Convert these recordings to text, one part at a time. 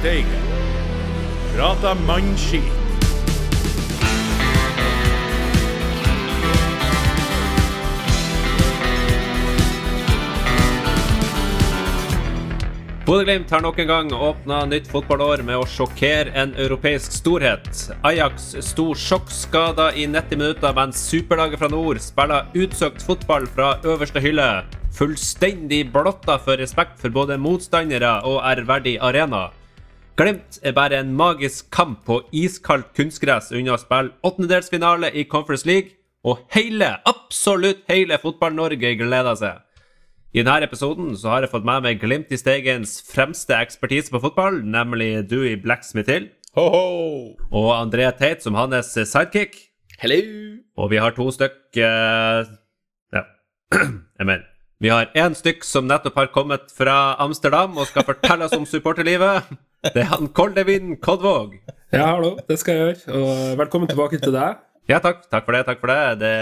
i. Prata mannskit. Bodø-Glimt har nok en gang åpna nytt fotballår med å sjokkere en europeisk storhet. Ajax sto sjokkskada i 90 minutter mens superlaget fra nord spiller utsøkt fotball fra øverste hylle. Fullstendig blotta for respekt for både motstandere og ærverdig arena. Glimt er bare en magisk kamp på iskaldt kunstgress unna å spille åttendedelsfinale i Conference League, og hele, absolutt hele Fotball-Norge gleder seg. I denne episoden så har jeg fått med meg Glimt i Steigens fremste ekspertise på fotball, nemlig Dewey Blacksmith Hill. Ho, ho. Og André Teit som hans sidekick. Hello. Og vi har to stykk uh, Ja, jeg mener Vi har én stykk som nettopp har kommet fra Amsterdam og skal fortelle oss om supporterlivet. Det er han Koldevin Kodvåg. Ja, hallo. Det skal jeg gjøre. Og velkommen tilbake til deg. Ja, takk. Takk for det. takk for det. det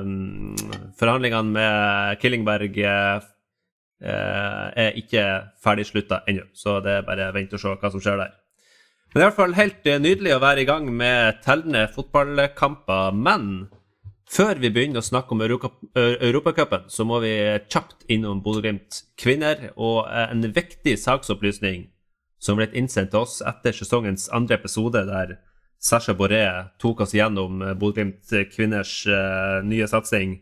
um, forhandlingene med Killingberg eh, er ikke ferdigslutta ennå, så det er bare vent og se hva som skjer der. Men det er i hvert fall helt eh, nydelig å være i gang med tellende fotballkamper. Men før vi begynner å snakke om Europa, Europacupen, så må vi kjapt innom Bodø-Glimt kvinner og en viktig saksopplysning som ble innsendt til oss etter sesongens andre episode, der Sasha Boré tok oss gjennom eh, Bodø-Glimt kvinners uh, nye satsing.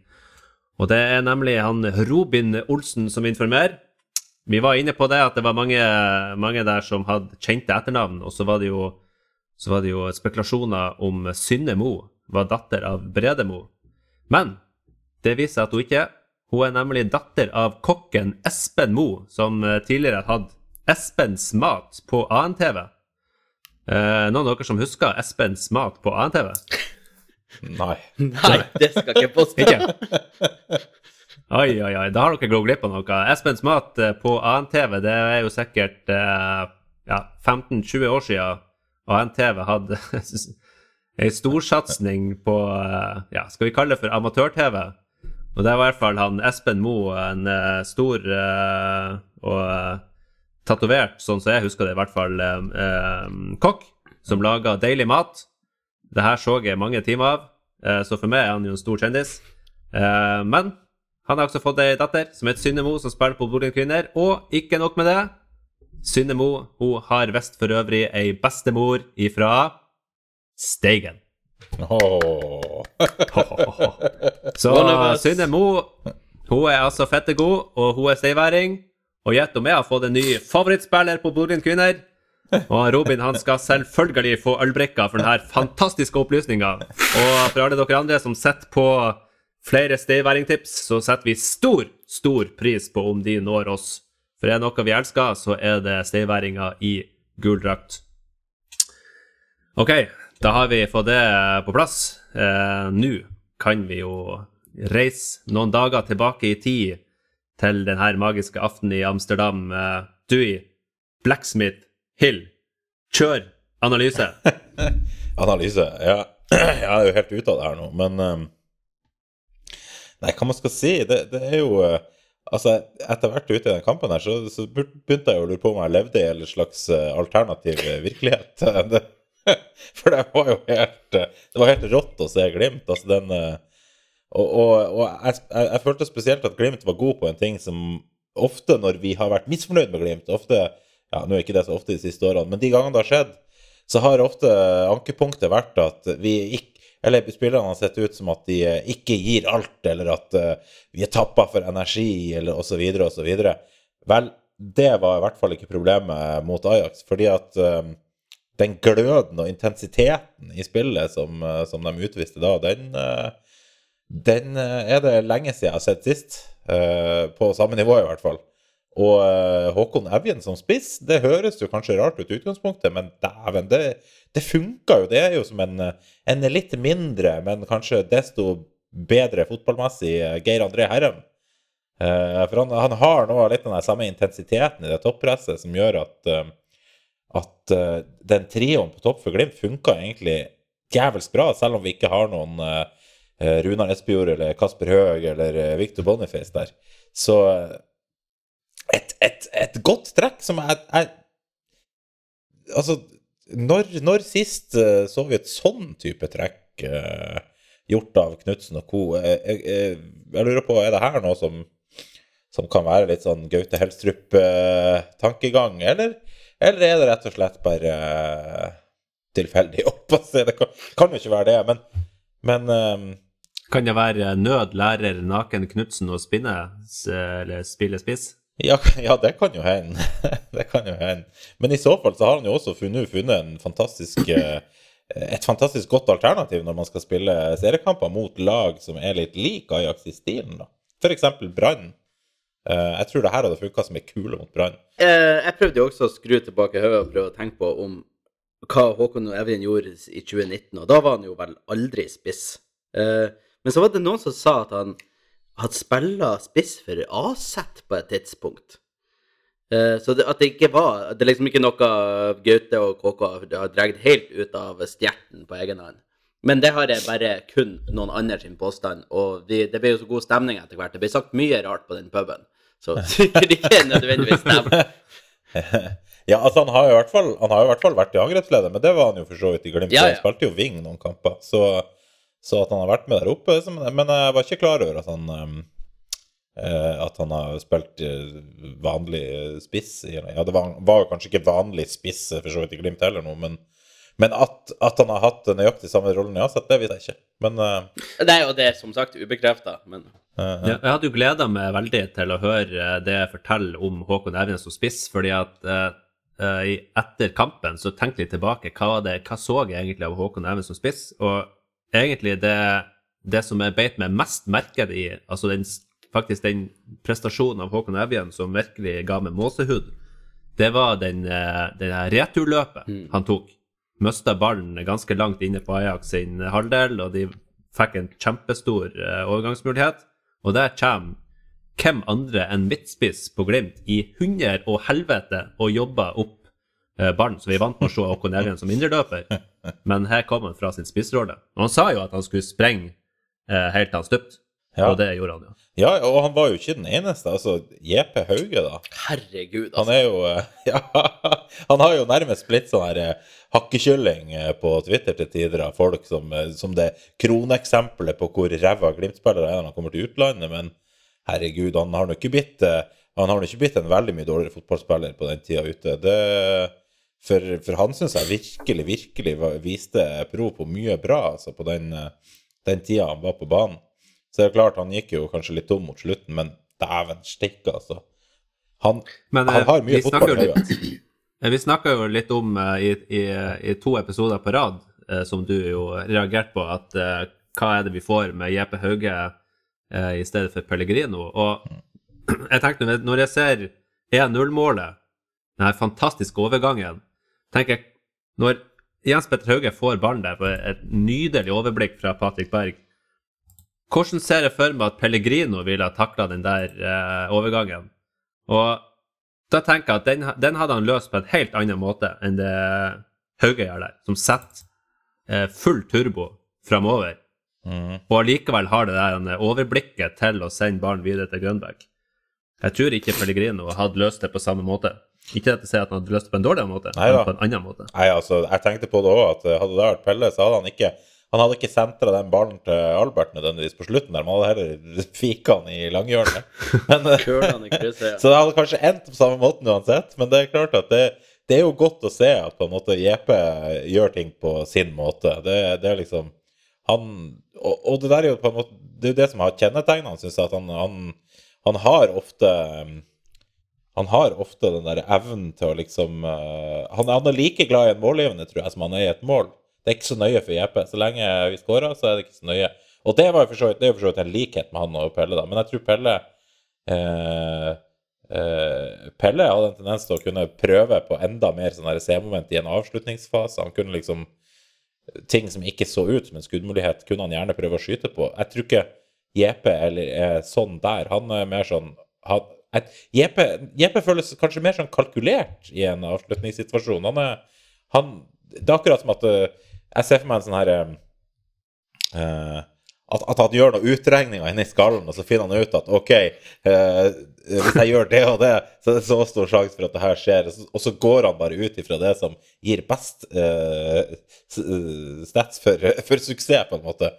Og det er nemlig han Robin Olsen som informerer. Vi var inne på det at det var mange, mange der som hadde kjente etternavn, og så var det jo, var det jo spekulasjoner om Synne Mo var datter av Brede Mo. Men det viser seg at hun ikke er. Hun er nemlig datter av kokken Espen Mo, som eh, tidligere hadde Espens mat på ANTV. Eh, noen av dere som husker Espens mat på ANTV? Nei. Nei, det skal ikke påstå. Ikke? Oi, oi, oi. Da har dere gått glipp av noe. Espens mat eh, på ANTV, det er jo sikkert eh, ja, 15-20 år siden ANTV hadde ei storsatsing på eh, ja, Skal vi kalle det for amatør-TV? Og det var i hvert fall han Espen Moe, en eh, stor eh, og tatovert, sånn som jeg husker det, i hvert fall eh, eh, kokk, som lager deilig mat. Det her så jeg mange timer av, eh, så for meg er han jo en stor kjendis. Eh, men han har også fått ei datter som heter Synne Mo, som spiller på Bodø kvinner. Og ikke nok med det. Synne Mo hun har visst for øvrig ei bestemor ifra Steigen. Oh. Så. Synne Mo hun er altså fette god, og hun er steiværing. Og gjett om jeg har fått en ny favorittspiller på Bodø kvinner. Og Robin han skal selvfølgelig få ølbrikka for denne fantastiske opplysninga. Og for alle dere andre som sitter på flere stayværingtips, så setter vi stor, stor pris på om de når oss. For er det noe vi elsker, så er det stayværinga i gul drakt. Ok, da har vi fått det på plass. Eh, Nå kan vi jo reise noen dager tilbake i tid til denne magiske aftenen i Amsterdam. Eh, Dewey, Blacksmith, Hill, kjør analyse. Analyse. Ja. Jeg er jo helt ute av det her nå, men um, Nei, hva man skal si? Det, det er jo uh, Altså, etter hvert ute i den kampen her, så, så begynte jeg å lure på om jeg levde i en slags uh, alternativ virkelighet. For det var jo helt Det var helt rått å se Glimt. Altså den uh, Og, og, og jeg, jeg, følte spesielt at Glimt var god på en ting som ofte når vi har vært misfornøyd med Glimt ofte, ja, Nå er ikke det så ofte de siste årene, men de gangene det har skjedd, så har ofte ankepunktet vært at vi ikke eller spillerne har sett ut som at de eh, ikke gir alt, eller at eh, vi er tappa for energi, eller osv., osv. Vel, det var i hvert fall ikke problemet mot Ajax, fordi at eh, den gløden og intensiteten i spillet som, som de utviste da, den, den eh, er det lenge siden jeg har sett sist. eh, På samme nivå, i hvert fall. Og eh, Håkon Evjen som spiss, det høres jo kanskje rart ut i utgangspunktet, men dæven, det, det funka jo. Det er jo som en, en litt mindre, men kanskje desto bedre fotballmessig Geir André Herrem. For han, han har nå litt den samme intensiteten i det toppresset som gjør at, at den trioen på topp for Glimt funka egentlig jævelsk bra, selv om vi ikke har noen Runar Espejord eller Kasper Høeg eller eh, Victor Boniface der. Så eh, et, et, et godt trekk som jeg, jeg Altså, når, når sist eh, så vi et sånn type trekk uh, gjort av Knutsen og co.? Jeg, jeg, jeg, lurer på, er det her noe som, som kan være litt sånn Gaute Helstrup-tankegang, eller, eller er det rett og slett bare uh, tilfeldig opppasse? Det kan, kan jo ikke være det, men, men eh, Kan det være nød lærer naken Knutsen å spinne, eller spille spiss? Ja, ja, det kan jo hende. det kan jo hende. Men i så fall så har han jo også funnet, funnet en fantastisk, eh, et fantastisk godt alternativ når man skal spille seriekamper mot lag som er litt lik Ajax i stilen. da. F.eks. Brann. Eh, Jeg tror det her hadde funka som ei kule mot Brann. Eh, jeg prøvde jo også å skru tilbake hodet og prøve å tenke på om hva Håkon og Evjen gjorde i 2019, og da var han jo vel aldri spiss. Eh, men så var det noen som sa at han hadde spilla spiss for AZ på et tidspunkt. Eh, så det, at det ikke var Det er liksom ikke noe Gaute og KK har dratt helt ut av stjerten på egen hånd. Men det har jeg bare kun noen andre sin påstand, og vi, det ble jo så god stemning etter hvert. Det ble sagt mye rart på den puben, så sikkert ikke nødvendigvis stemmer. Ja, altså han har jo i hvert fall, han har jo i hvert fall vært i angrepsleder, men det var han jo for så vidt i Glimt. Ja, ja. Han spilte jo wing noen kamper. Så, så at han har vært med der oppe Men men jeg var ikke klar over at han um, eh, At han har spilt eh, vanlig spiss. Ja, det var, var jo kanskje ikke vanlig spiss for så vidt i Glimt heller nå, men, men at, at han har hatt nøyaktig samme rollen i Aset, det visste jeg ikke. Men eh, Nei, og det er som sagt ubekrefta, men uh Ja, jeg hadde jo gleda meg veldig til å høre eh, det jeg forteller om Håkon Evjen som spiss, fordi at etter kampen så tenkte jeg tilbake. Hva, var det, hva så jeg egentlig av Håkon Evjen som spiss? Og egentlig det, det som jeg beit meg mest merke i, altså den, faktisk den prestasjonen av Håkon Evjen som virkelig ga meg måsehud, det var den, den returløpet mm. han tok. Mista ballen ganske langt inne på Ajax sin halvdel, og de fikk en kjempestor eh, overgangsmulighet. Og der kommer hvem andre enn midtspiss på Glimt i hundre og helvete og jobber opp eh, ballen. Så vi er vant med å se Håkon Evjen som indreløper, men her kom han fra sin spissrolle. Og han sa jo at han skulle sprenge eh, helt til han stupte, Ja. og det gjorde han jo. ja, og han var jo ikke den eneste. Altså, JP Hauge, da. herregud, altså. Han er jo eh, Ja, han har jo nærmest blitt sånn her eh, hakkekylling på Twitter til tider av folk som, som det kroneksempelet på hvor ræva Glimt-spillere er når han kommer til utlandet, men herregud, han har nå ikke blitt Han har ikke blitt en veldig mye dårligere fotballspiller på den tida ute. Det, for, for han syns jeg virkelig, virkelig viste prov på mye bra altså, på den, eh, den tida han var på banen. Så det er klart, han gikk jo kanskje litt tom mot slutten, men dæven steike, altså. Han, Men, han eh, har mye fotball. i hodet. Eh, Vi snakka jo litt om i, i, i to episoder på rad, som du jo reagerte på, at hva er det vi får med JP Hauge i stedet for Pellegrino? Og jeg tenkte, når- når jeg ser 1-0-målet, den her fantastiske overgangen, tenker jeg Når Jens Petter Hauge får ballen der på et nydelig overblikk fra Patrick Berg, hvordan ser jeg for meg at Pellegrino ville ha takla den der eh, overgangen? Og da tenker jeg at den, den hadde han løst på en helt annen måte enn det Hauge gjør der, som setter eh, full turbo framover, Mm. og allikevel har det der overblikket til å sende ballen videre til Grønbæk. Jeg tror ikke Pellegrino hadde løst det på samme måte. Ikke at jeg sier at han hadde løst det på en dårligere måte, Nei, men på en annen måte. Nei, altså, jeg tenkte på det òg, at eh, hadde det vært Pelle, så hadde han ikke han hadde ikke sentra den ballen til Albert nødvendigvis på slutten der, man hadde heller fika han i langhjørnet. Men, eh, så det hadde kanskje endt på samme måten uansett, men det er klart at det, det er jo godt å se at på en måte JP gjør ting på sin måte. Det, det er liksom Han og, og det der er jo på en måte Det er jo det som har kjennetegnet han, syns jeg, at han, han, han har ofte um, han har ofte den der evnen til å liksom uh, han, han er like glad i en målgivende, tror jeg, som han er i et mål. Det er ikke så nøye for JP. Så lenge vi skårer, så er det ikke så nøye. Og det var for så vidt, det er jo for så vidt en likhet med han og Pelle, da. Men jeg tror Pelle uh, uh, Pelle hadde en tendens til å kunne prøve på enda mer sånn C-moment i en avslutningsfase. Han kunne liksom Ting som ikke så ut som en skuddmulighet, kunne han gjerne prøve å skyte på. Jeg tror ikke JP eller er sånn der. Han er mer sånn han, et, JP, JP føles kanskje mer sånn kalkulert i en avslutningssituasjon. Han er han, Det er akkurat som at eh, Jeg ser for meg en sånn her eh, at, at han gjør noen utregninger inni skallen, og så finner han ut at OK, eh, hvis jeg gjør det og det, så er det så stor sjanse for at det her skjer. Og så, og så går han bare ut ifra det som gir best eh, stats for, for suksess, på en måte.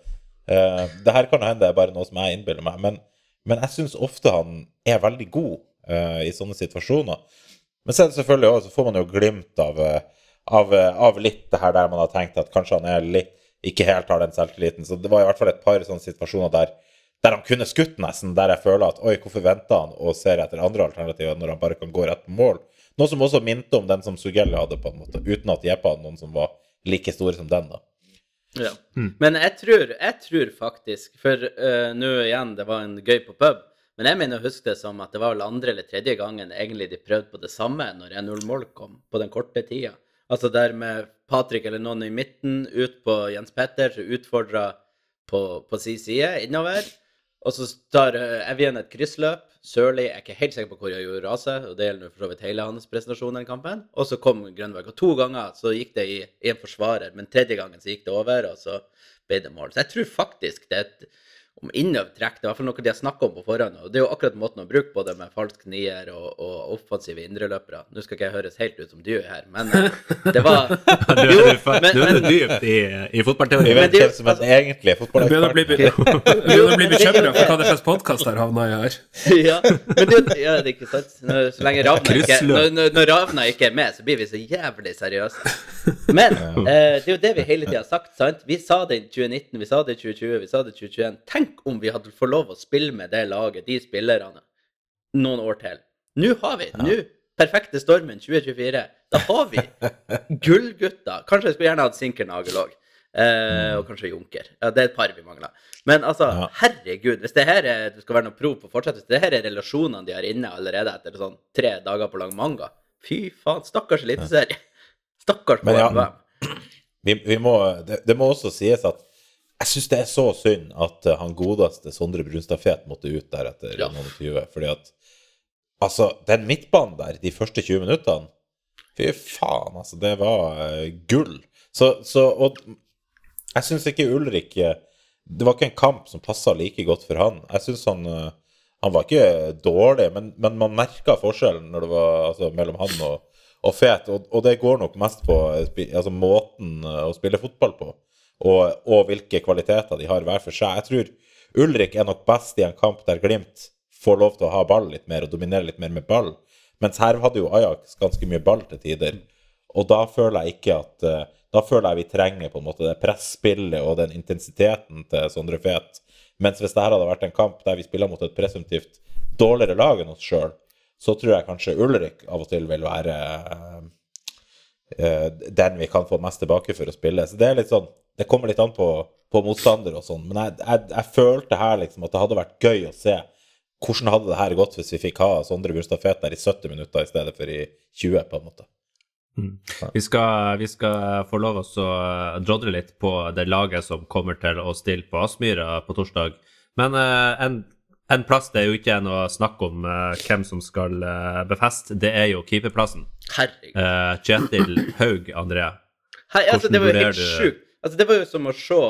Eh, det her kan hende det er bare noe som jeg innbiller meg, men, men jeg syns ofte han er veldig god uh, i sånne situasjoner. Men så selvfølgelig også, så får man jo glimt av, eh, av, eh, av litt det her der man har tenkt at kanskje han er litt ikke helt har den selvtilliten. Så det var i hvert fall et par sånne situasjoner der, der han kunne skutt nesten, der jeg føler at oi, hvorfor venter han og ser etter andre alternativer når han bare kan gå rett på mål? Noe som også minte om den som Sugelli hadde, på en måte, uten at Jeppe hadde noen som var like store som den. da. Ja. Men jeg tror, jeg tror faktisk For uh, nå igjen, det var en gøy på pub. Men jeg mener å huske det som at det var vel andre eller tredje gangen egentlig de prøvde på det samme når 1-0-mål kom, på den korte tida. Altså der med Patrick eller noen i midten ut på Jens Petter, som utfordra på, på sin side innover. Og så tar Evjen et kryssløp. Sørli er ikke helt sikker på hvor jeg gjorde raset, og det gjelder for så vidt hele hans presentasjon den kampen. Og så kom Grønberg. Og to ganger så gikk det i en forsvarer, men tredje gangen så gikk det over, og så ble det mål. Så jeg tror faktisk det er et om innovertrekk. Det er i hvert fall noe de har snakka om på forhånd. Og det er jo akkurat måten å bruke både med falsk nier og, og offensive indreløpere. Nå skal ikke jeg høres helt ut som du her, men eh, det var Du, Jo, du, men- du er men- dypt i, i fotballteori. Men vet det- hvem som er den egentlige Du begynner å bli, jeg bekymra for hva det slags podkast her havna i her. ja, men det, ja, det er ikke sant. Når, så lenge Ravna ikke, når, når, når Ravna ikke er med, så blir vi så jævlig seriøse. Men eh, det er jo det vi hele tida har sagt. sant? Vi sa det i 2019, vi sa det i 2020, vi sa det i 2021. Tenk om vi hadde fått lov å spille med det laget, de spillerne, noen år til. Nå har vi. Nå, perfekte stormen 2024. Da har vi gullgutter. Kanskje jeg skulle gjerne hatt Sinkernagel òg. Eh, og kanskje Junker. Ja, det er et par vi mangler. Men altså, Ja. herregud, hvis det her er, det skal være noe prov på fortsettelse, det her er relasjonene de har inne allerede etter sånn tre dager på lang manga. Fy faen, stakkars eliteserie. Stakkars Men ja. Vi, vi må, det, det må også sies at jeg syns det er så synd at eh, han godeste Sondre Brunstad Fet måtte ut der etter Ja. noen 20. Fordi at Altså, den midtbanen der, de første 20 minuttene Fy faen, altså. Det var uh, gull. Så, så Og jeg syns ikke Ulrik eh, Det var ikke en kamp som passa like godt for han. Jeg syns han Han var ikke dårlig, men, men man merka forskjellen når det var altså, mellom han og, og Fet. Og, og det går nok mest på altså, måten å spille fotball på, og, og hvilke kvaliteter de har hver for seg. Jeg tror Ulrik er nok best i en kamp der Glimt får lov til å ha ball litt mer og dominere litt mer med ball. Mens her hadde jo Ajax ganske mye ball til tider. Og da føler jeg ikke at eh, Da føler jeg vi trenger på en måte det presspillet og den intensiteten til Sondre Fet. Mens hvis dette hadde vært en kamp der vi spiller mot et presumptivt dårligere lag enn oss sjøl, så tror jeg kanskje Ulrik av og til vil være eh, den vi kan få mest tilbake for å spille. Så det er litt sånn Det kommer litt an på, på motstander og sånn. Men jeg, jeg, jeg følte her liksom at det hadde vært gøy å se hvordan hadde det her gått hvis vi fikk ha Sondre Brustad Fet der i 70 minutter i stedet for i 20, på en måte. Vi skal, vi skal få lov oss å eh, drodle litt på det laget som kommer til å stille på Aspmyra på torsdag. Men uh, en, en plass det er jo ikke noe snakk om uh, hvem som skal uh, befeste, det er jo keeperplassen. Herregud. Uh, Kjetil Haug, André. Hei, altså, det var jo helt sjukt. Altså, det var jo som å se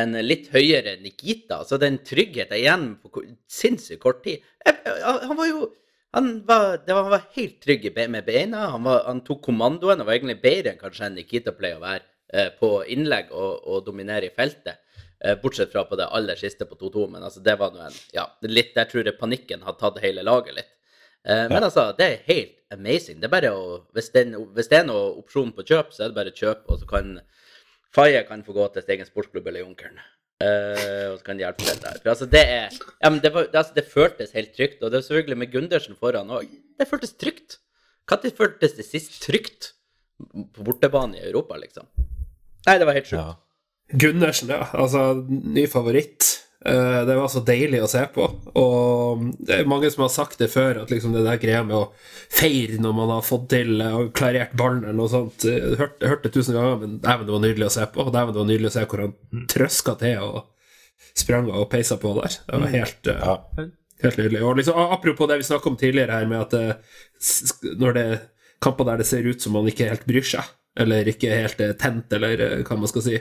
en litt høyere Nikita. Altså, den tryggheten igjen på sinnssykt kort tid. Jeg, han var jo han var, det var, han var helt trygg med beina. Han, var, han tok kommandoen og var egentlig bedre enn kanskje Nikita pleier å være eh, på innlegg og, og dominere i feltet. Eh, bortsett fra på det aller siste på 2-2, men altså, det var nå en Ja, litt der tror jeg panikken har tatt hele laget litt. Men men altså, det er helt amazing. Det er bare å Hvis det, hvis det er noe opsjon på kjøp, så er det bare kjøp, og så kan Faye kan få gå til sin egen sportsklubb eller Junkeren. Uh, og så kan de hjelpe til der. For altså, det er Ja, men det, var, det, altså, det føltes helt trygt. Og det er selvfølgelig med Gundersen foran òg. Det føltes trygt. Når føltes det sist trygt på bortebane i Europa, liksom? Nei, det var helt sjukt. Ja. Gundersen, ja. Altså, ny favoritt. Eh, Det var så deilig å se på. Og det er mange som har sagt det før, at liksom det der greia med å feire når man har fått til eh, og klarert ballen eller noe sånt eh, Jeg hørte det tusen ganger, men dæven, det var nydelig å se på. Og dæven, det var nydelig å se hvor han trøska til og sprang og peisa på der. Det var helt eh, Ja. Helt nydelig. Og liksom, apropos det vi snakka om tidligere her, med at det, når det er kamper der det ser ut som man ikke helt bryr seg, eller ikke helt er tent, eller hva man skal si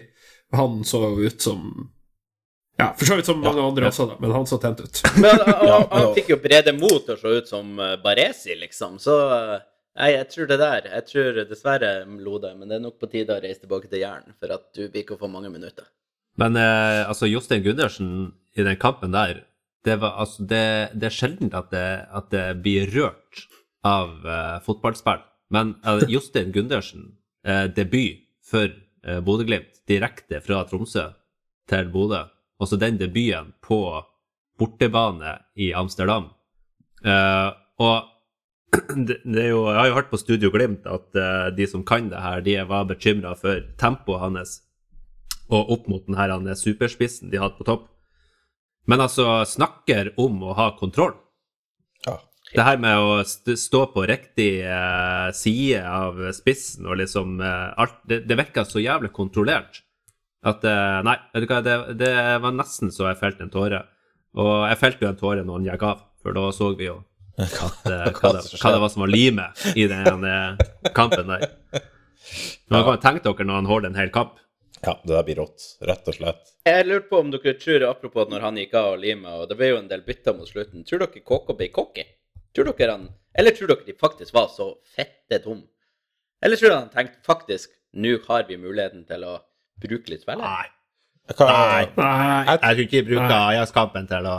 Han så ut som Ja, For så vidt som mange andre også, da, men han så tent ut. Men han, Ja, fikk jo Brede Mo til å se ut som eh, Baresi, liksom. Så eh, nei, jeg tror det der Jeg tror dessverre, Lode, men det er nok på tide å reise tilbake til Jæren, for at du blir ikke å få mange minutter. Men eh, altså, Jostein Gundersen i den kampen der, det, var, altså, det, det er sjelden at det, at det blir rørt av eh, fotballspill. Men eh, Jostein Gundersen, eh, debut for eh, Bodø-Glimt, direkte fra Tromsø til Bodø, Altså den debuten på bortebane i Amsterdam. Eh, og det, det jo, jeg har jo hørt på Studio Glimt at eh, de som kan det her, de var bekymra for tempoet hans og opp mot denne er superspissen de hadde på topp. Men altså, snakker om å ha kontroll. Ja. Det her med å stå på riktig eh, side av spissen og liksom eh, alt Det, det virka så jævlig kontrollert at eh, Nei, vet du hva, det, det var nesten så jeg felte en tåre. Og jeg felte jo en tåre når han gikk av, for da så vi jo at, hva, det, hva det var som var limet i den kampen der. Man kan tenke dere når han holder en hel kamp. ja, det der blir rått. Rett og slett. Jeg lurte på om dere tror, apropos når han gikk av og limet, og det ble jo en del bytter mot slutten, tror dere KK ble cocky? Tror dere han Eller tror dere de faktisk var så fette tom? Eller tror dere han tenkte faktisk nå har vi muligheten til å bruke litt spillere? Nei. Nei. Nei. Jeg tror ikke de bruker Ajax-kampen til å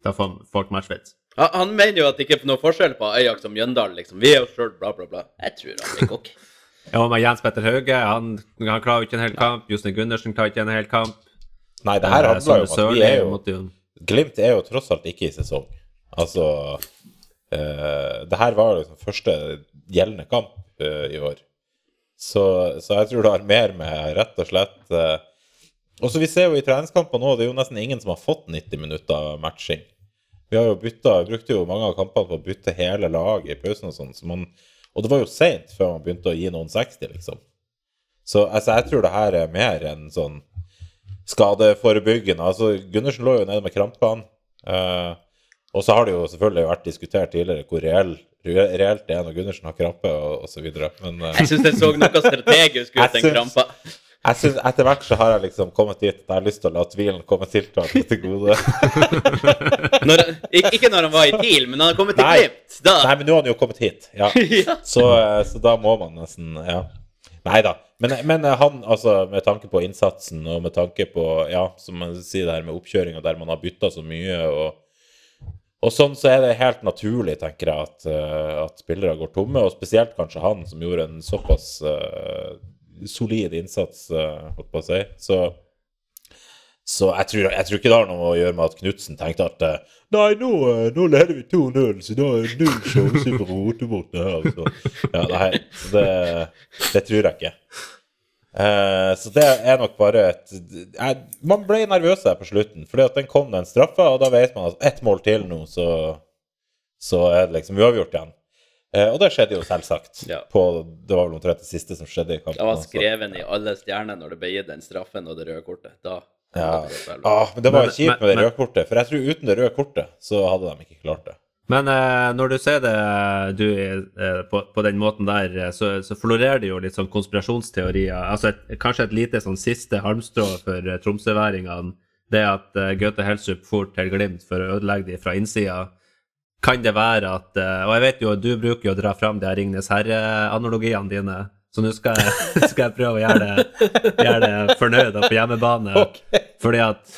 til å få folk matchfit. Han, han mener jo at det ikke er noe forskjell på Ajax og Mjøndalen, liksom. Vi er jo sjøl, bla, bla, bla. Jeg tror han blir kokk. Ja, med Jens Petter Hauge, han, han klarer jo ikke en hel kamp. Jostein Gundersen klarer ikke en hel kamp. Nei, det her Eh, handler jo om at vi er jo Glimt er jo tross alt ikke i sesong. Altså eh, Det her var liksom første gjeldende kamp eh, i år. Så, så jeg tror det har mer med rett og slett uh, Og så Vi ser jo i treningskamper nå, det er jo nesten ingen som har fått 90 minutter matching. Vi har jo bytta, brukte jo mange av kampene på å bytte hele laget i pausen og sånn. Så og det var jo seint før man begynte å gi noen 60, liksom. Så altså, jeg tror det her er mer enn sånn skadeforebyggende. Altså, Gundersen lå jo nede med krampene. Eh, og så har det jo selvfølgelig vært diskutert tidligere hvor reell, reelt det er når Gundersen har krampe osv. Men uh, Jeg syns jeg så noe strategisk ut, den krampa. jeg synes etter hvert så har jeg liksom kommet dit at jeg har lyst til å la tvilen komme tiltaket til gode. Når, ik- ikke når han var i TIL, men han har til Nei. Glimt, da Nei, men nå har han jo kommet hit. Ja. ja. Så, eh, så da må man nesten Ja. Nei da. Men, men eh, han, altså, med tanke på innsatsen og med tanke på, ja, som man sier det her med oppkjøringa der man har bytta så mye og og sånn så er det helt naturlig, tenker jeg, at, eh, at spillere går tomme, og spesielt kanskje han, som gjorde en såpass uh, solid innsats, uh, holdt på å si. Så, så jeg, tror, jeg tror ikke det har noe å gjøre med at Knutsen tenkte at uh, Nei, nå, nå leder vi 2-0, så da er null sjanse for å rote bort det her. Så. Ja, nei, det, det tror jeg ikke. Eh, så det er nok bare et jeg, Man ble nervøs her på slutten, fordi at den kom den straffa, og da vet man at ett mål til nå, så, så er det liksom uavgjort igjen. Eh, og det skjedde jo selvsagt. Ja. På, det var vel omtrent det siste som skjedde i kampen. Det var skreven i alle stjerner når det ble gitt den straffen og det røde kortet. Da Ja. Ah, men det var jo kjipt med det røde kortet, for jeg tror uten det røde kortet så hadde de ikke klart det. Men eh, når du ser det du, eh, på, på den måten der, eh, så, så florerer det jo litt sånn konspirasjonsteorier. Altså et, kanskje et lite sånn siste halmstrå for eh, tromsøværingene. Det at eh, Gaute Helsup for til Glimt for å ødelegge de fra innsida. Kan det være at eh, Og jeg vet jo at du bruker jo å dra fram de her Ringnes Herre-analogiene dine. Så nå skal skal jeg prøve å gjøre det, gjøre det fornøyd på hjemmebane. Fordi at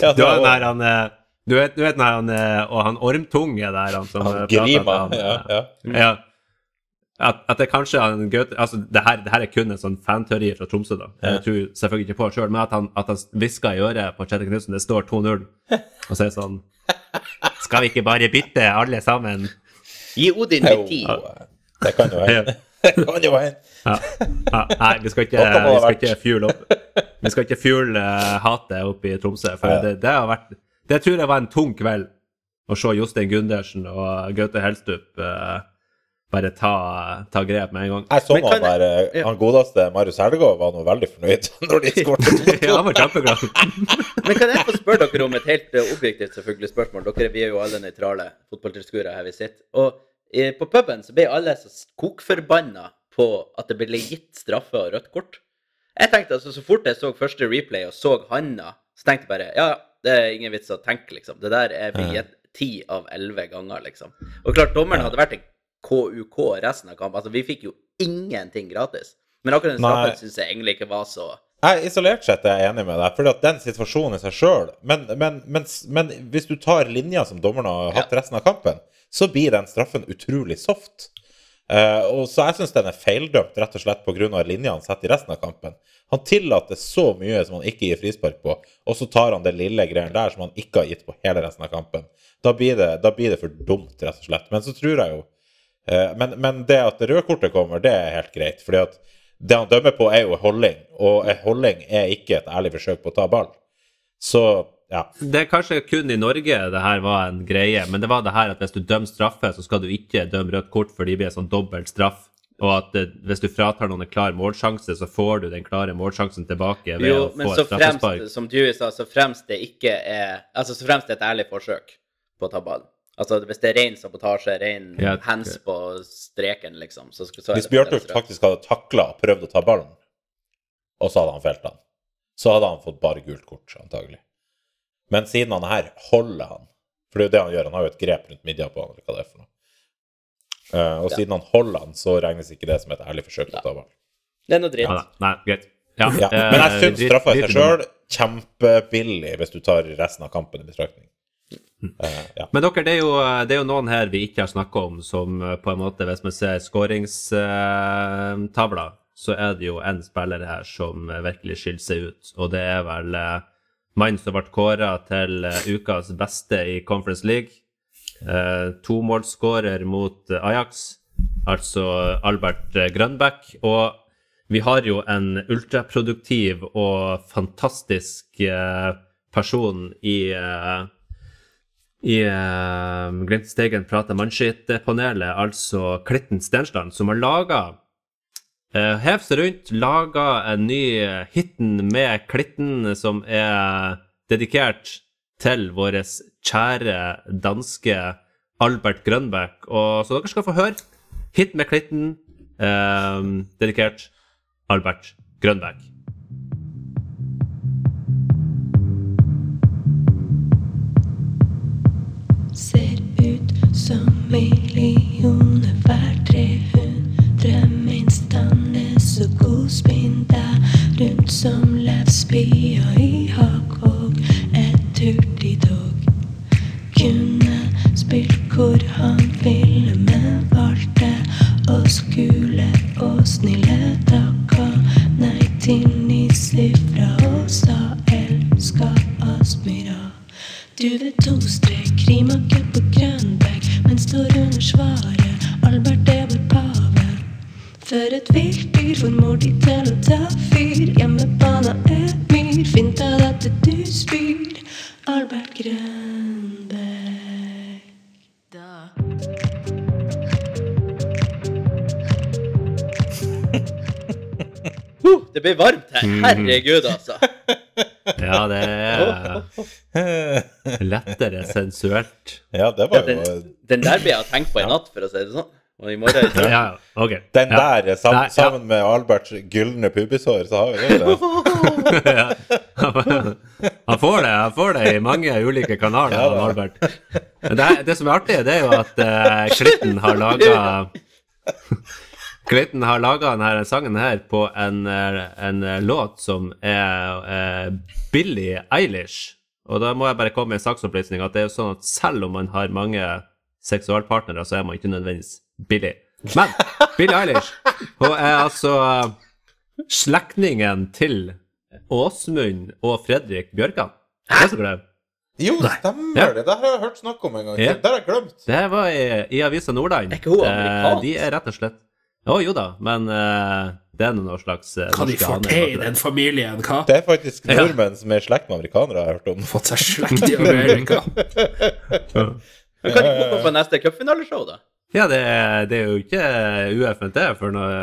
Du har den her han eh, Du vet, du vet her han eh, Og han ormtunge der, han som eh, Han prater Grima. han, Ja, eh, ja. ja. At, at det kanskje han Gaute Altså, det her, det her er kun en sånn fanteori fra Tromsø, da. Jeg tror selvfølgelig ikke på det sjøl, men at han, at han hviska i øret på Kjetil Knutsen det står 2-0, og så er det sånn Skal vi ikke bare bytte, alle sammen? Gi Odin litt tid. det kan jo hende. Det kan jo hende. Ja. Ja, nei, vi skal ikke, vi skal ikke fuel opp Vi skal ikke fuel uh, hatet opp i Tromsø, for Ja. det, det har vært Det tror jeg var en tung kveld å se Jostein Gundersen og Gaute Helstup eh, bare ta, ta grep med en gang. Jeg så Men han kan- der, ja. han godeste Marius Helgaard var nå veldig fornøyd når de skåret. Ja, han var kjempeglad. Men kan jeg få spørre dere om et helt eh, objektivt selvfølgelig spørsmål? Dere vi er jo alle nøytrale fotballtilskuere her vi sitter. Og eh, på puben så ble alle så kokforbanna på at det ble gitt straffe og rødt kort. Jeg tenkte altså, Så fort jeg så første replay og så handa, så tenkte jeg bare ja, det er ingen vits å tenke, liksom. Det der er vi gitt ti av elleve ganger, liksom. Og klart, dommeren hadde vært en KUK resten av kampen. Altså, vi fikk jo ingenting gratis. Men akkurat den straffen syns jeg egentlig ikke var så Jeg, isolert sett er jeg enig med deg, for den situasjonen i seg sjøl men, men, men, men hvis du tar linja som dommeren har hatt resten av kampen, så blir den straffen utrolig soft. Uh, og Så jeg syns den er feildømt, rett og slett pga. linja han setter i resten av kampen. Han tillater så mye som han ikke gir frispark på, og så tar han det lille greien der som han ikke har gitt på hele resten av kampen. Da blir det, da blir det for dumt, rett og slett. Men så tror jeg jo eh, men, men det at det røde kortet kommer, det er helt greit. fordi at det han dømmer på, er jo holding, og en holding er ikke et ærlig forsøk på å ta ball. Så ja. Det er kanskje kun i Norge det her var en greie, men det var det her at hvis du dømmer straffe, så skal du ikke dømme rødt kort fordi det blir sånn dobbelt straff. Og at det, hvis du fratar noen en klar målsjanse, så får du den klare målsjansen tilbake ved Jo, å få et straffespark. fremst, som Dewey sa, så fremst det ikke er Altså så fremst det er et ærlig forsøk på å ta ballen. Altså hvis det er ren sabotasje, ren Ja, hands på streken, liksom, så, så er Hvis det Bjørtuft faktisk hadde takla og prøvd å ta ballen, og så hadde han felt han, så hadde han fått bare gult kort, antagelig. Men siden han er her holder han, for det er jo det han gjør, han har jo et grep rundt midja på han, eller hva det er for noe. Eh, og Ja. siden han holder han, så regnes ikke det som et ærlig forsøk på å ta ball. Det er noe dritt. Ja. Nei, greit. Ja, Ja. eh, Men jeg syns straffa i seg sjøl kjempebillig, hvis du tar resten av kampen i betraktning. Uh, ja. Men dere, det er, jo, det er jo noen her vi ikke har snakka om, som på en måte, hvis man ser skåringstavla, så er det jo en spiller her som virkelig skiller seg ut. Og det er vel mannen som ble kåra til ukas beste i Conference League. Eh, Tomålsskårer mot eh, Ajax, altså Albert eh, Grønbæk. Og vi har jo en ultraproduktiv og fantastisk person i i uh, Glimt-Steigen prater mannskitt-panelet, altså Klitten Stensland, som har laga uh, Hev seg rundt, laga en ny hiten med Klitten som er dedikert til vår kjære danske Albert Grønbæk. Og, så dere skal få høre hit med Klitten, eh, dedikert Albert Grønbæk. Ser ut som millioner hver 300 minst Han er så god godspinda rundt som levspia i hvor han ville, men valgte å skule og snille takka nei til nissifra og sa elska Aspmyra. Du ved to strek, rimakke på Grønbekk, men står under svaret. Albert er vår pave. For et vilt dyr formår de til å ta fyr. Hjemmebana er myr, fint av at du spyr. Albert Grønbæk. Det blir varmt her. Mhm. Herregud, altså. Ja, det er lettere sensuelt. ja, det var jo Den, den der ble jeg tenkt på i natt, for å si det sånn. Og i morgen Ja, ja, ok. Den ja. der, sammen, Nei, ja. sammen med Alberts gylne pubisår, så har vi det. Ja. Han får det han får det i mange ulike kanaler, Ja, Albert. Men det, det som er artig, det er jo at uh, Klitten har laga Klitten har laga denne sangen her på en, eh, en eh, låt som er uh, Billie Eilish. Og da må jeg bare komme med en saksopplysning at det er jo sånn at selv om man har mange seksualpartnere, så er man ikke nødvendigvis billig. Men Billie Eilish hun er altså slektningen til Åsmund og Fredrik Bjørkan. Glad. Jo, stemmer Ja. det. Det har jeg hørt snakk om en gang. Ja. Det har jeg glemt. Det var i, i Avisa Nordland. Er ikke hun Eh, de er rett og slett Å jo da, men uh, det er noe slags uh, Hva de få får til i den familien, hva? Det er faktisk Ja. nordmenn som er i slekt med amerikanere, jeg har hørt om. Fått seg slekt i Amerika. Men kan de komme på neste cupfinaleshow, da? Ja, det, er- det er jo ikke UFNT, for noe,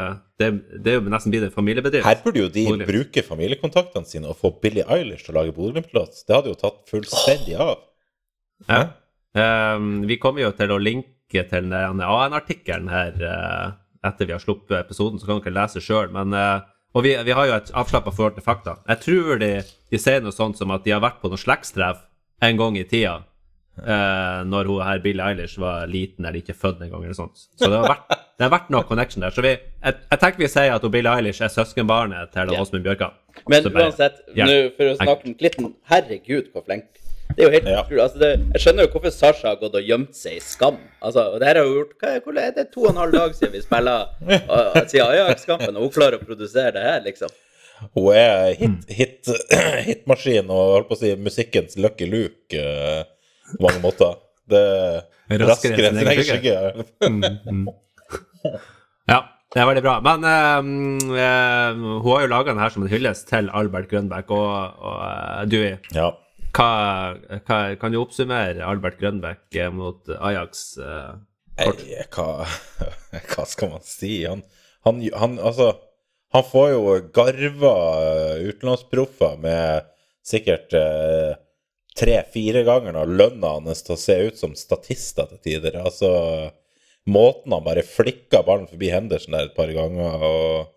det, det er jo nesten blitt en familiebedrift. Her burde jo de Bodø-Glimt. bruke familiekontaktene sine og få Billie Eilish til å lage Bodø-Glimt-låt. Det hadde jo tatt fullstendig av. Ja. Um, vi kommer jo til å linke til den AN-artikkelen her eh, etter vi har sluppet episoden, så kan dere lese sjøl. Eh, Og vi, vi har jo et avslappa forhold til fakta. Jeg tror de, de sier noe sånt som at de har vært på noe slektstreff en gang i tida. Eh, når hun her Billie Eilish var liten eller ikke født engang. Så det har vært, det har vært noe connection der. Så vi, jeg, jeg tenker vi sier at Billie Eilish er søskenbarnet til Ja. Åsmund Bjørkan. Men uansett, nå for å snakke om Klitten Herregud, hvor flink. Det er jo helt Ja. utrolig. Altså, det, jeg skjønner jo hvorfor Sasha har gått og gjemt seg i skam. Altså, og det her har jo gjort hva, hvor er det to og en halv dag siden vi spiller uh, siden Ajax-kampen, og hun klarer å produsere det her, liksom. Hun er hit, hit, og holdt på å si musikkens Lucky Luke eh, på mange måter. Det er Raskere enn sin egen egen skygge. Ja, det er veldig bra. Men uh, uh, hun har jo laga den her som en hyllest til Albert Grønbæk. Og, og uh, Dewey, Ja. Hva, hva, kan du oppsummere Albert Grønbæk eh, mot Ajax? Uh, kort? Nei, hva, hva skal man si? Han, han, han Altså, han får jo garva eh, utenlandsproffer med sikkert eh, tre-fire ganger lønna hans til å se ut som statister til tider. Altså, måten han bare flikker ballen forbi Henderson der et par ganger og,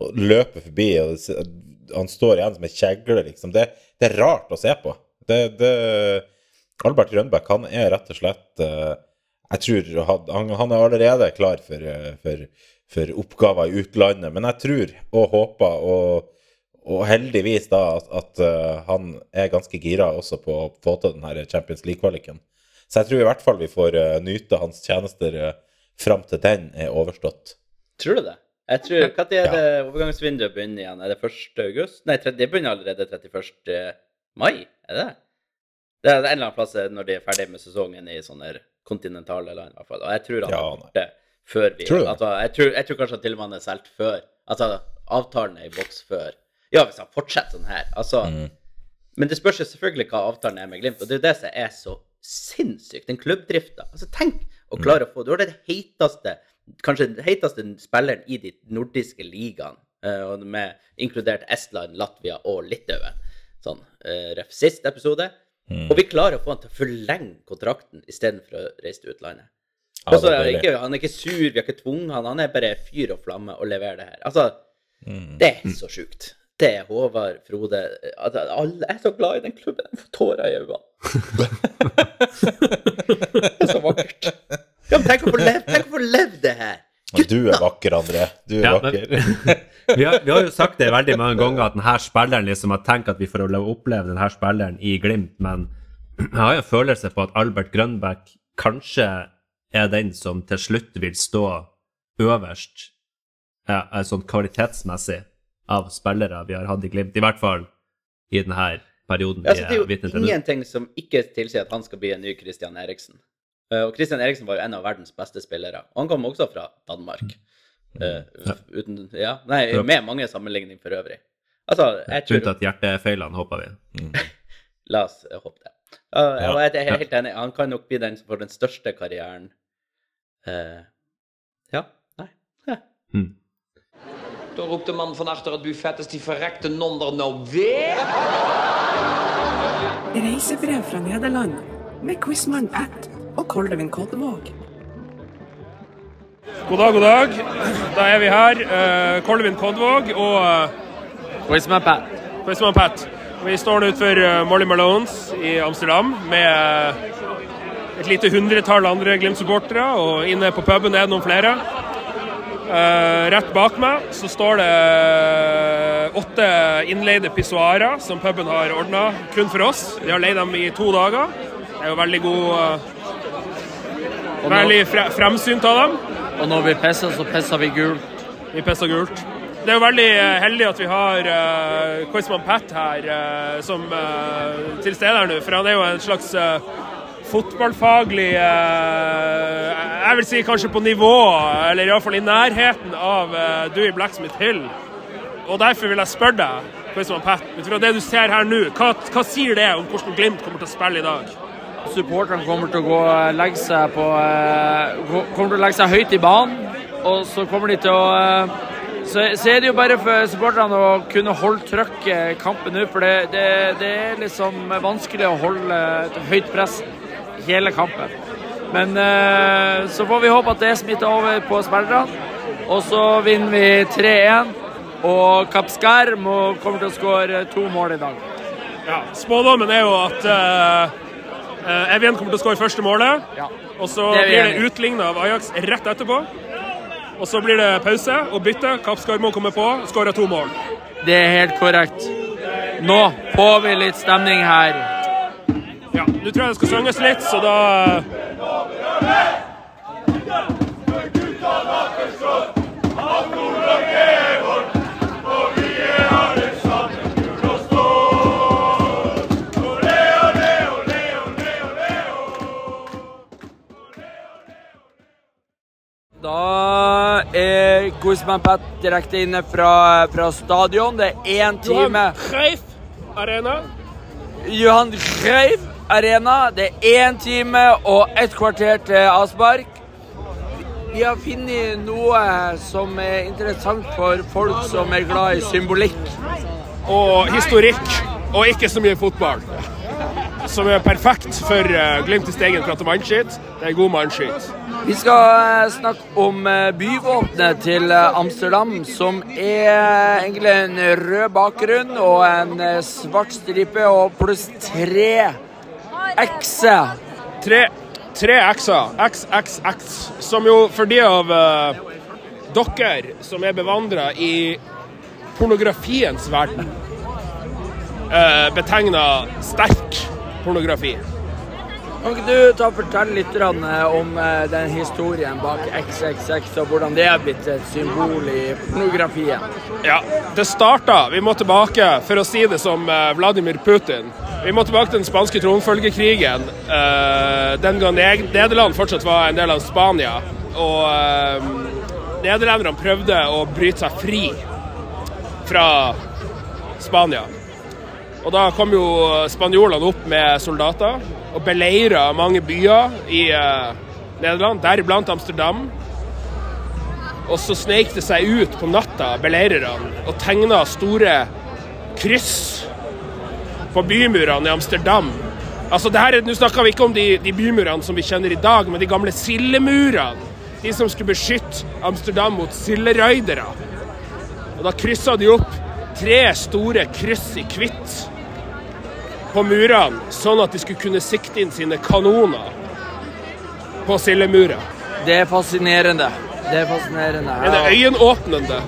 og løper forbi og Han står igjen som en kjegle, liksom. Det, det er rart å se på. Det, det Albert Grønbæk, han er rett og slett eh, jeg tror han, han- er allerede klar for, eh, for, for oppgaver i utlandet, men jeg tror og håper og, og heldigvis da at, at eh, han er ganske gira også på å få til den her Champions League-kvaliken. Så jeg tror i hvert fall vi får nyte hans tjenester fram til den er overstått. Tror du det? Jeg tror, Når er det overgangsvinduet begynner igjen? Er det 1. august? Nei, det begynner allerede 31. mai? Er det det? Er en eller annen plass når de er ferdig med sesongen i sånne kontinentale land, i hvert fall. Og jeg tror han Ja, er det før vi Tror altså, jeg, tror, jeg tror kanskje at til og med han er solgt før. Altså, avtalen er i boks før. Ja, hvis han fortsetter sånn her. Altså Mm. Men det spørs jo selvfølgelig hva avtalen er med Glimt, og det er jo det som er så sinnssykt. Den klubbdrifta. Altså, tenk å klare å få Du har den heiteste, kanskje den heiteste spilleren i de nordiske ligaene, eh, med inkludert Estland, Latvia og Litauen. Sånn, uh, ref sist episode. Og vi klarer å få han til å forlenge kontrakten istedenfor å reise til utlandet. Ja, Og så er han ikke, han er ikke sur, vi har ikke tvunget han, han er bare fyr og flamme og leverer det her. Altså, Mm. det er så sjukt. Det er Håvard, Frode at Alle er så glad i den klubben. Jeg får tårer i øynene. det er så vakkert. Ja, men tenk å få leve det her. Men du er vakker, André. Du er Ja, men- vakker. vi, har, vi har jo sagt det veldig mange ganger at denne spilleren liksom har tenkt at vi får oppleve denne spilleren i Glimt, men jeg har jo en følelse på at Albert Grønbæk kanskje er den som til slutt vil stå øverst, ja, eh, sånn kvalitetsmessig, av spillere vi har hatt i Glimt. I hvert fall i denne perioden Altså, det er jo ingenting som ikke tilsier at han skal bli en ny Christian Eriksen. Eh, Og Christian Eriksen var jo en av verdens beste spillere. Og han kom også fra Danmark. Eh, uten, ja, nei, med mange sammenligninger for øvrig. Altså, jeg tror Uten at hjertefeilene, håper vi. La oss eh, håpe det. Uh, Ja. Jeg er helt enig. Han kan nok bli den som får den største karrieren. Uh, ja. Nei. Ja. Mm. mannen roept de man van achter het buffet, is die verrekte non er nou weer? Reisebrev fra Nederland med quizmann Pat og Koldevin Koldevåg. God dag, god dag. Da er vi her. Uh, Kolvin Kodvåg og uh, Quizman Pat. Quizman Pat. Vi står nå utenfor uh, Molly Malones i Amsterdam med uh, et lite hundretall andre Glimt-supportere, og inne på puben er det noen flere. Uh, rett bak meg så står det eh, åtte innleide pissoarer som puben har ordna kun for oss. De har leid dem i to dager. Det er jo veldig god uh, Veldig fre fremsynt av dem. Og når vi pisser, så pisser vi gult. Vi pisser gult. Det er jo veldig eh, heldig at vi har uh, Quizman Pat her uh, som uh, til stede her nå, for han er jo en slags uh, fotballfaglig Jeg vil si kanskje på nivå, eller iallfall i nærheten av Dewey Blacksmith Hill. Og derfor vil jeg spørre deg, Quizman Pat, ut fra det du ser her nå, hva, hva sier det om hvordan Glimt kommer til å spille i dag? Supporterne kommer til å gå, legge seg på eh, Kommer til å legge seg høyt i banen. Og så kommer de til å eh, så, så er det jo bare for supporterne å kunne holde trøkket kampen ut. For det, det, det er liksom vanskelig å holde et høyt press hele kampen. Men eh, så får vi håpe at det smitter over på spillerne. Og så vinner vi 3-1. Og Kapskar kommer til å skåre to mål i dag. Ja, Spådommen er jo at eh, eh, Evjen kommer til å skåre første målet. Ja. Og så Det blir det utligna av Ajax rett etterpå. Og så blir det pause og bytte. Kapskar må komme på, skårer to mål. Det er helt korrekt. Nå får vi litt stemning her. Ja, Nå tror jeg det skal synges litt, så da Da er Quizman Pat direkte inne fra, fra stadion. Det er én time Johan Greif Arena. Johan Cruyff Arena. Det er én time og ett kvarter til avspark. Vi har funnet noe som er interessant for folk som er glad i symbolikk. Og historikk, og ikke så mye fotball. Som er perfekt for uh, Glimt i Steigen prater mannskitt. Det er god mannskitt. Vi skal eh, snakke om eh, byvåpenet til eh, Amsterdam, som er egentlig en rød bakgrunn og en eh, svart stripe og pluss tre X-er. Tre, tre X-er. XXX. Som jo for de av uh, dere som er bevandra i pornografiens verden, uh, betegner sterk pornografi. Kan ikke du ta og fortelle litt eh, om eh, den historien bak XXX, og hvordan det er blitt et symbol i pornografien? Ja, det starta Vi må tilbake, for å si det som eh, Vladimir Putin. Vi må tilbake til den spanske tronfølgekrigen. eh, den gang Nederland fortsatt var en del av Spania. Og eh, nederlenderne prøvde å bryte seg fri fra Spania. Og da kom jo spanjolene opp med soldater og beleira mange byer i eh, Nederland, deriblant Amsterdam. Og så sneik det seg ut på natta, beleirerne, og tegna store kryss på bymurene i Amsterdam. Altså, det her, er- Nå snakker vi ikke om de, de bymurene som vi kjenner i dag, men de gamle sildemurene. De som skulle beskytte Amsterdam mot silderøydere. Og da kryssa de opp tre store kryss i hvitt på murene, sånn at de skulle kunne sikte inn sine kanoner på sildemura. Det er fascinerende. Det er fascinerende. Er det øyenåpnende?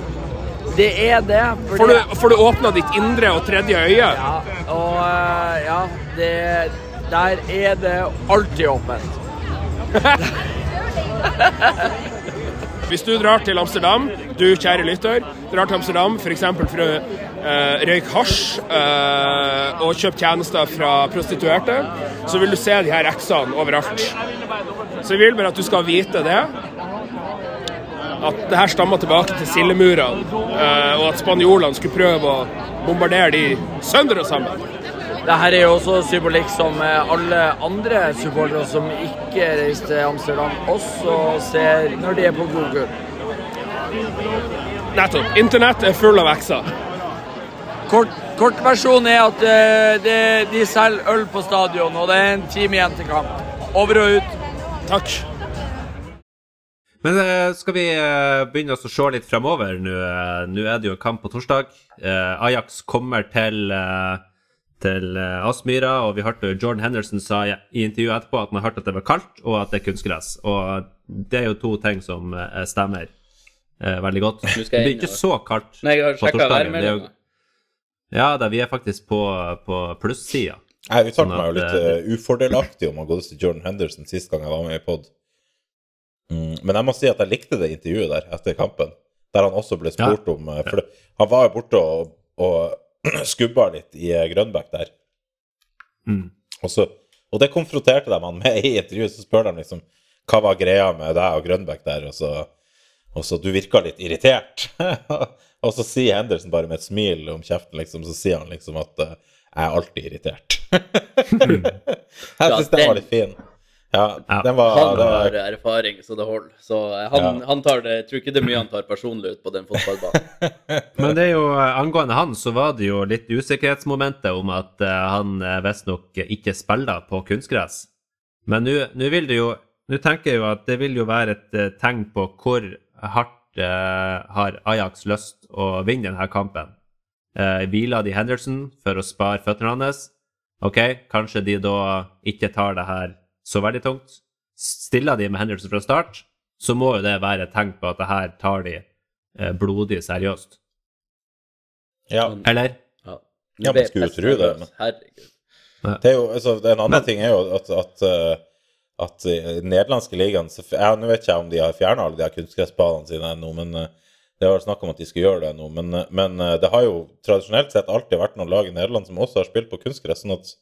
Det er det. fordi- Får du, får du åpna ditt indre og tredje øye? Ja, og eh, ja, det, der er det alltid åpent. Hvis du drar til Amsterdam, du kjære lytter, drar til Amsterdam f.eks. for å uh, røyke hasj eh, og kjøpe tjenester fra prostituerte, så vil du se de her X-ene overalt. Så jeg vil bare at du skal vite det. At det her stammer tilbake til sildemurene, eh, og at spanjolene skulle prøve å bombardere de sønder og sammen. Dette er jo også symbolikk som eh, alle andre supportere som ikke reiser til Amsterdam, også ser når de er på Google. Nettopp. Internett er full av X-er. Kort, kortversjonen er at eh, det, de selger øl på stadion, og det er en time igjen til kamp. Over og ut. Takk. Men eh, skal vi begynne oss å se litt fremover nå? Nå er det jo en kamp på torsdag. Ajax kommer til, til eh, Aspmyra, og vi hørte Jordan Henderson sa i i intervjuet etterpå at man hørte at det var kaldt, og at det er kunstgress. Og det er jo to ting som eh, stemmer eh, veldig godt. Det blir ikke så kaldt Nei, på torsdagen. Det er jo- Ja, da, vi er faktisk på, på plussida. Jeg uttalte Sånn meg jo litt uh, ufordelaktig om å gå til Jordan Henderson sist gang jeg var med i pod. Mm, men jeg må si at jeg likte det intervjuet der etter kampen, der han også ble spurt om uh, For ja. han var jo borte og, og skubba litt i eh, Grønbæk der. Mm. Og, så, og det konfronterte de han med i intervjuet. Så spør de liksom hva var greia med deg og Grønbæk der, og så, og så du virka litt irritert. og så sier Henderson bare med et smil om kjeften, liksom, så sier han liksom at eh, jeg er alltid irritert. jeg syns den var litt fin. Ja, den var Han det, har erfaring, så det holder. Så eh, han, Ja. han tar det Jeg tror ikke det er mye han tar personlig ut på den fotballbanen. Men det er jo, eh, angående han, så var det jo litt usikkerhetsmomentet om at eh, han visstnok ikke spiller på kunstgress. Men nå vil det jo Nå tenker jeg jo at det vil jo være et tegn på hvor hardt eh, har Ajax lyst å vinne denne kampen. Eh, hviler de Henderson for å spare føttene hans. Ok, kanskje de da ikke tar det her så veldig tungt. Stiller de med Henderson fra start, så må jo det være et tegn på at det her tar de eh, blodig seriøst. Ja. Eller? Ja, Ja, man skulle jo tro det, men- Herregud. Det er jo, altså, en annen ting er jo at, at, eh, at i den nederlandske ligaen ja, Nå vet ikke jeg om de har fjerna alle de her kunstgressbanene sine ennå, men eh, det var snakk om at de skulle gjøre det nå. Men, eh, men eh, det har jo tradisjonelt sett alltid vært noen lag i Nederland som også har spilt på kunstgress, sånn at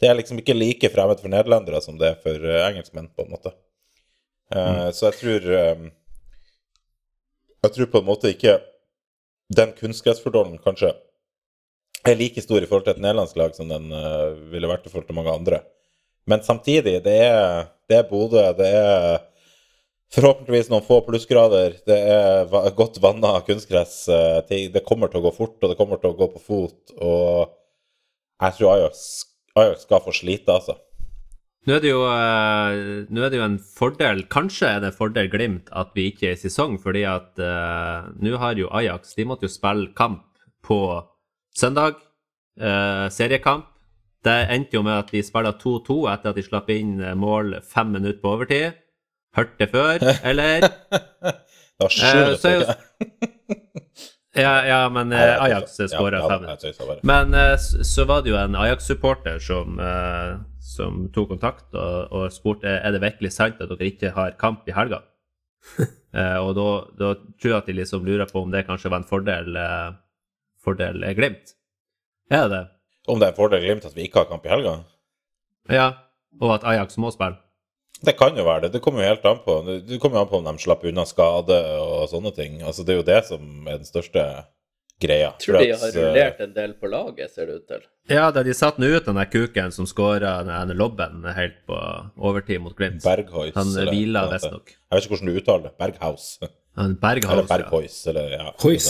det er liksom ikke like fremmed for nederlendere som det er for eh, engelskmenn, på en måte. Eh, Så jeg tror um, Jeg tror på en måte ikke den kunstgressfordelen kanskje er like stor i forhold til et nederlandsk lag som den uh, ville vært i forhold til mange andre. Men samtidig, det er, det er Bodø, det er forhåpentligvis noen få plussgrader, det er godt vanna kunstgress. Det kommer til å gå fort, og det kommer til å gå på fot, og jeg tror Ajax, Ajax skal få slite, altså. Nå er, det jo, eh, nå er det jo en fordel, kanskje er det en fordel Glimt at vi ikke er i sesong, fordi at uh, nå har jo Ajax De måtte jo spille kamp på søndag, Uh, seriekamp. Det endte jo med at de spiller 2-2 etter at de slapp inn mål fem minutter på overtid. Hørt det før, eller? Det var sju Eh, Ja, ja men eh, Ajax skåra Ja, ja, fem. Men eh, så var det jo en Ajax-supporter som, eh, som tok kontakt og, og spurte er det virkelig sant at dere ikke har kamp i helga. Eh, og da, da tror jeg at de liksom lurer på om det kanskje var en fordel, eh, fordel eh, Glimt. Er det det? Om det er en fordel Glimt at vi ikke har kamp i helga? Ja. Og at Ajax må spille. Det kan jo være det. Det kommer jo helt an på Det kommer jo an på om de slapper unna skade og sånne ting. Altså, det er jo det som er den største greia. Jeg tror de har eh, rullert en del på laget, ser det ut til. Ja, da de satte nå ut den der kuken som skåra den lobben helt på overtid mot Glimt. Berghuis. Han eller hvila visstnok. Jeg vet ikke hvordan du uttaler det. Berghaus. Berghaus, Eller ja. Berghois, eller ja. Hois.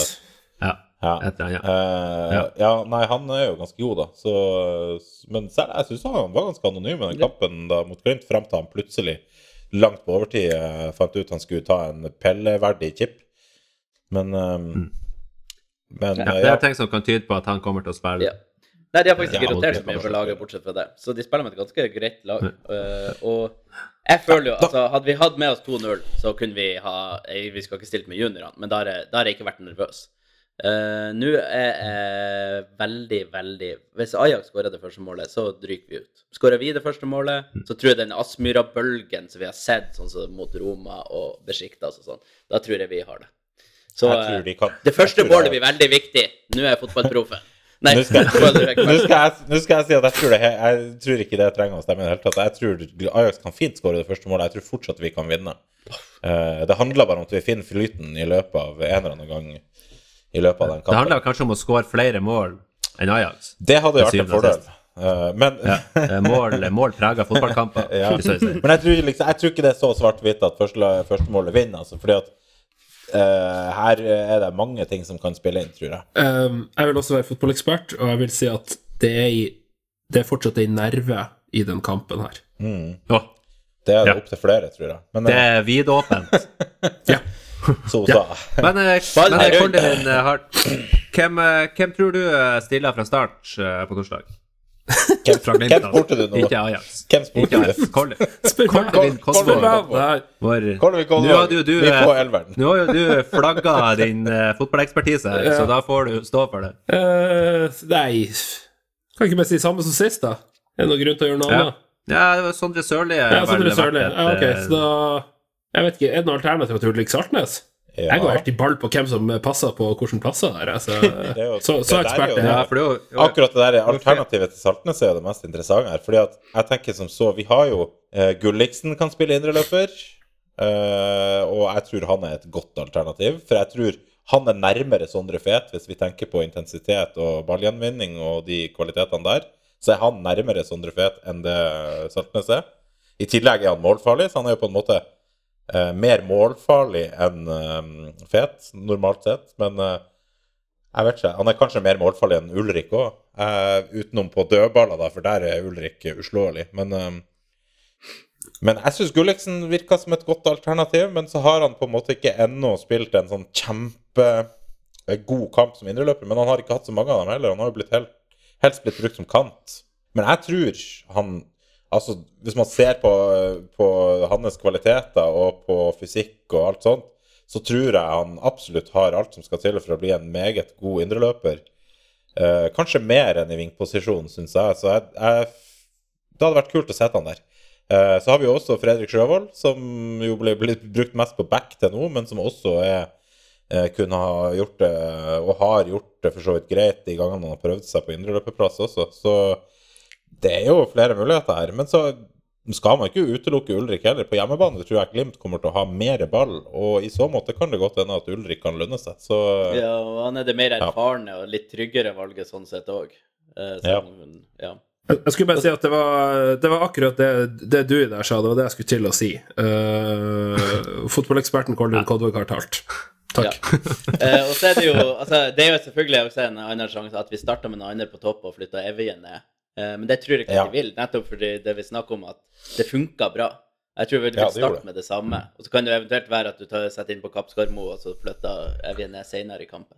Ja, Ja. et eller annet. Eh, Ja. ja, nei, han er jo ganske god, da. Så, men selv, jeg syns han var ganske anonym i den kampen da, mot Glimt, frem til han plutselig, langt på overtid, eh, fant ut han skulle ta en pelleverdig chip. Men um, Men Ja, eh, det ja. er ting som kan tyde på at han kommer til å spille. Ja. Nei, de har faktisk Ja, ikke rotert så mye for laget, bortsett fra det. Så de spiller med et ganske greit lag. Uh, og jeg føler jo altså, Hadde vi hatt med oss 2-0, så kunne vi ha Vi skal ikke stilt med juniorene, men da har jeg, da har jeg ikke vært nervøs. Eh, Nå er jeg veldig, veldig Hvis Ajax skårer det første målet, så dryker vi ut. Skårer vi det første målet, så tror jeg den Aspmyra-bølgen som vi har sett sånn som mot Roma og Besjiktas og sånn, da tror jeg vi har det. Så eh, de kan- det første målet blir veldig viktig. Nå er jeg fotballproffen. Nei, Nå skal, nå, skal jeg, nå skal jeg si at jeg tror, det, jeg tror ikke det trenger å stemme i det hele tatt. Jeg tror Ajax kan fint skåre det første målet. Jeg tror fortsatt vi kan vinne. Uh, det handler bare om at vi finner flyten i løpet av en eller annen gang i løpet av den kampen. Det handla kanskje om å skåre flere mål enn Ajax. Det hadde jo vært en fordel. Eh, men Ja. Mål, mål preger fotballkamper. ja. Men jeg tror, liksom, jeg tror ikke det er så svart-hvitt at første, første målet vinner. Altså, fordi at uh, her er det mange ting som kan spille inn, tror jeg. Um, jeg vil også være fotballekspert, og jeg vil si at det er, i, det er fortsatt ei nerve i den kampen her. Å, Det er det Ja. opp til flere, tror jeg. Men det eh, er vidåpent. Ja. så sa Men, eh, men er eh, rundt. Eh, har, hvem, eh, hvem tror du eh, stiller fra start eh, på torsdag? Hvem, hvem spurte du nå? Ikke Ajax. Hvem spurte du? Meg. Kosvold. nå har jo du, vi eh, på elveren. nå har du flagga din uh, fotballekspertise ja. så da får du stå for det. Uh, nei Kan ikke bare si samme som sist, da? Er det noen grunn til å gjøre noe Ja. annet? Ja, det var Sondre Sørli Ja, Sondre Sørli. Ja, ok, eh, så da Jeg vet ikke, Er det noe alternativ til Ulrik Saltnes? Ja. Jeg går helt i ball på hvem som passer på hvilke plasser der. Altså. jo- Så, så er ekspert er jeg. jo Akkurat det der alternativet til Saltnes er jo det mest interessante her. Fordi at jeg tenker som så Vi har jo uh, Gulliksen kan spille indreløper. uh, og jeg tror han er et godt alternativ. For jeg tror han er nærmere Sondre Fet, hvis vi tenker på intensitet og ballgjenvinning og de kvalitetene der. Så er han nærmere Sondre Fet enn det Saltnes er. I tillegg er han målfarlig, så han er jo på en måte eh, mer målfarlig enn eh, Fet, normalt sett. Men eh, jeg vet ikke. Han er kanskje mer målfarlig enn Ulrik òg. utenom på dødballer, da, for der er Ulrik uslåelig. Men, eh, men jeg syns Gulliksen virka som et godt alternativ. Men så har han på en måte ikke ennå spilt en sånn kjempegod god kamp som indreløper, men han har ikke hatt så mange av dem heller. Han har jo blitt helt, helst blitt brukt som kant. Men jeg tror han Altså, hvis man ser på, på hans kvaliteter og på fysikk og alt sånt, så tror jeg han absolutt har alt som skal til for å bli en meget god indreløper. Eh, kanskje mer enn i vingposisjon, syns jeg. Så jeg, jeg, det hadde vært kult å sette han der. Eh, så har vi jo også Fredrik Sjøvold, som jo ble brukt mest på back til nå, men som også er eh, kunne ha gjort det, og har gjort det for så vidt greit de gangene han har prøvd seg på indreløperplass også. Så det er jo flere muligheter her. Men så skal man ikke utelukke Ulrik heller. På hjemmebane tror jeg Glimt kommer til å ha mer ball, og i så måte kan det godt hende at Ulrik kan lønne seg. Så Ja, og han er det mer erfarne og litt tryggere valget sånn sett òg. Ja. ja. Jeg skulle bare si at det var, det var akkurat det, det du der sa, det var det jeg skulle til å si. Uh, fotballeksperten Kolden Kodvåg har talt. Takk. Eh, og så er det jo altså, Det er jo selvfølgelig også en annen sjanse at vi starter med noen andre på topp og flytta Evjen ned. Eh, men det tror jeg ikke Ja. de vil, nettopp fordi det vi snakker om at det funka bra. Jeg tror vi vil Ja, starte det. med det samme. Og så kan det eventuelt være at du tar, setter inn på Kapp Skarmo, og så flytter Evje ned senere i kampen.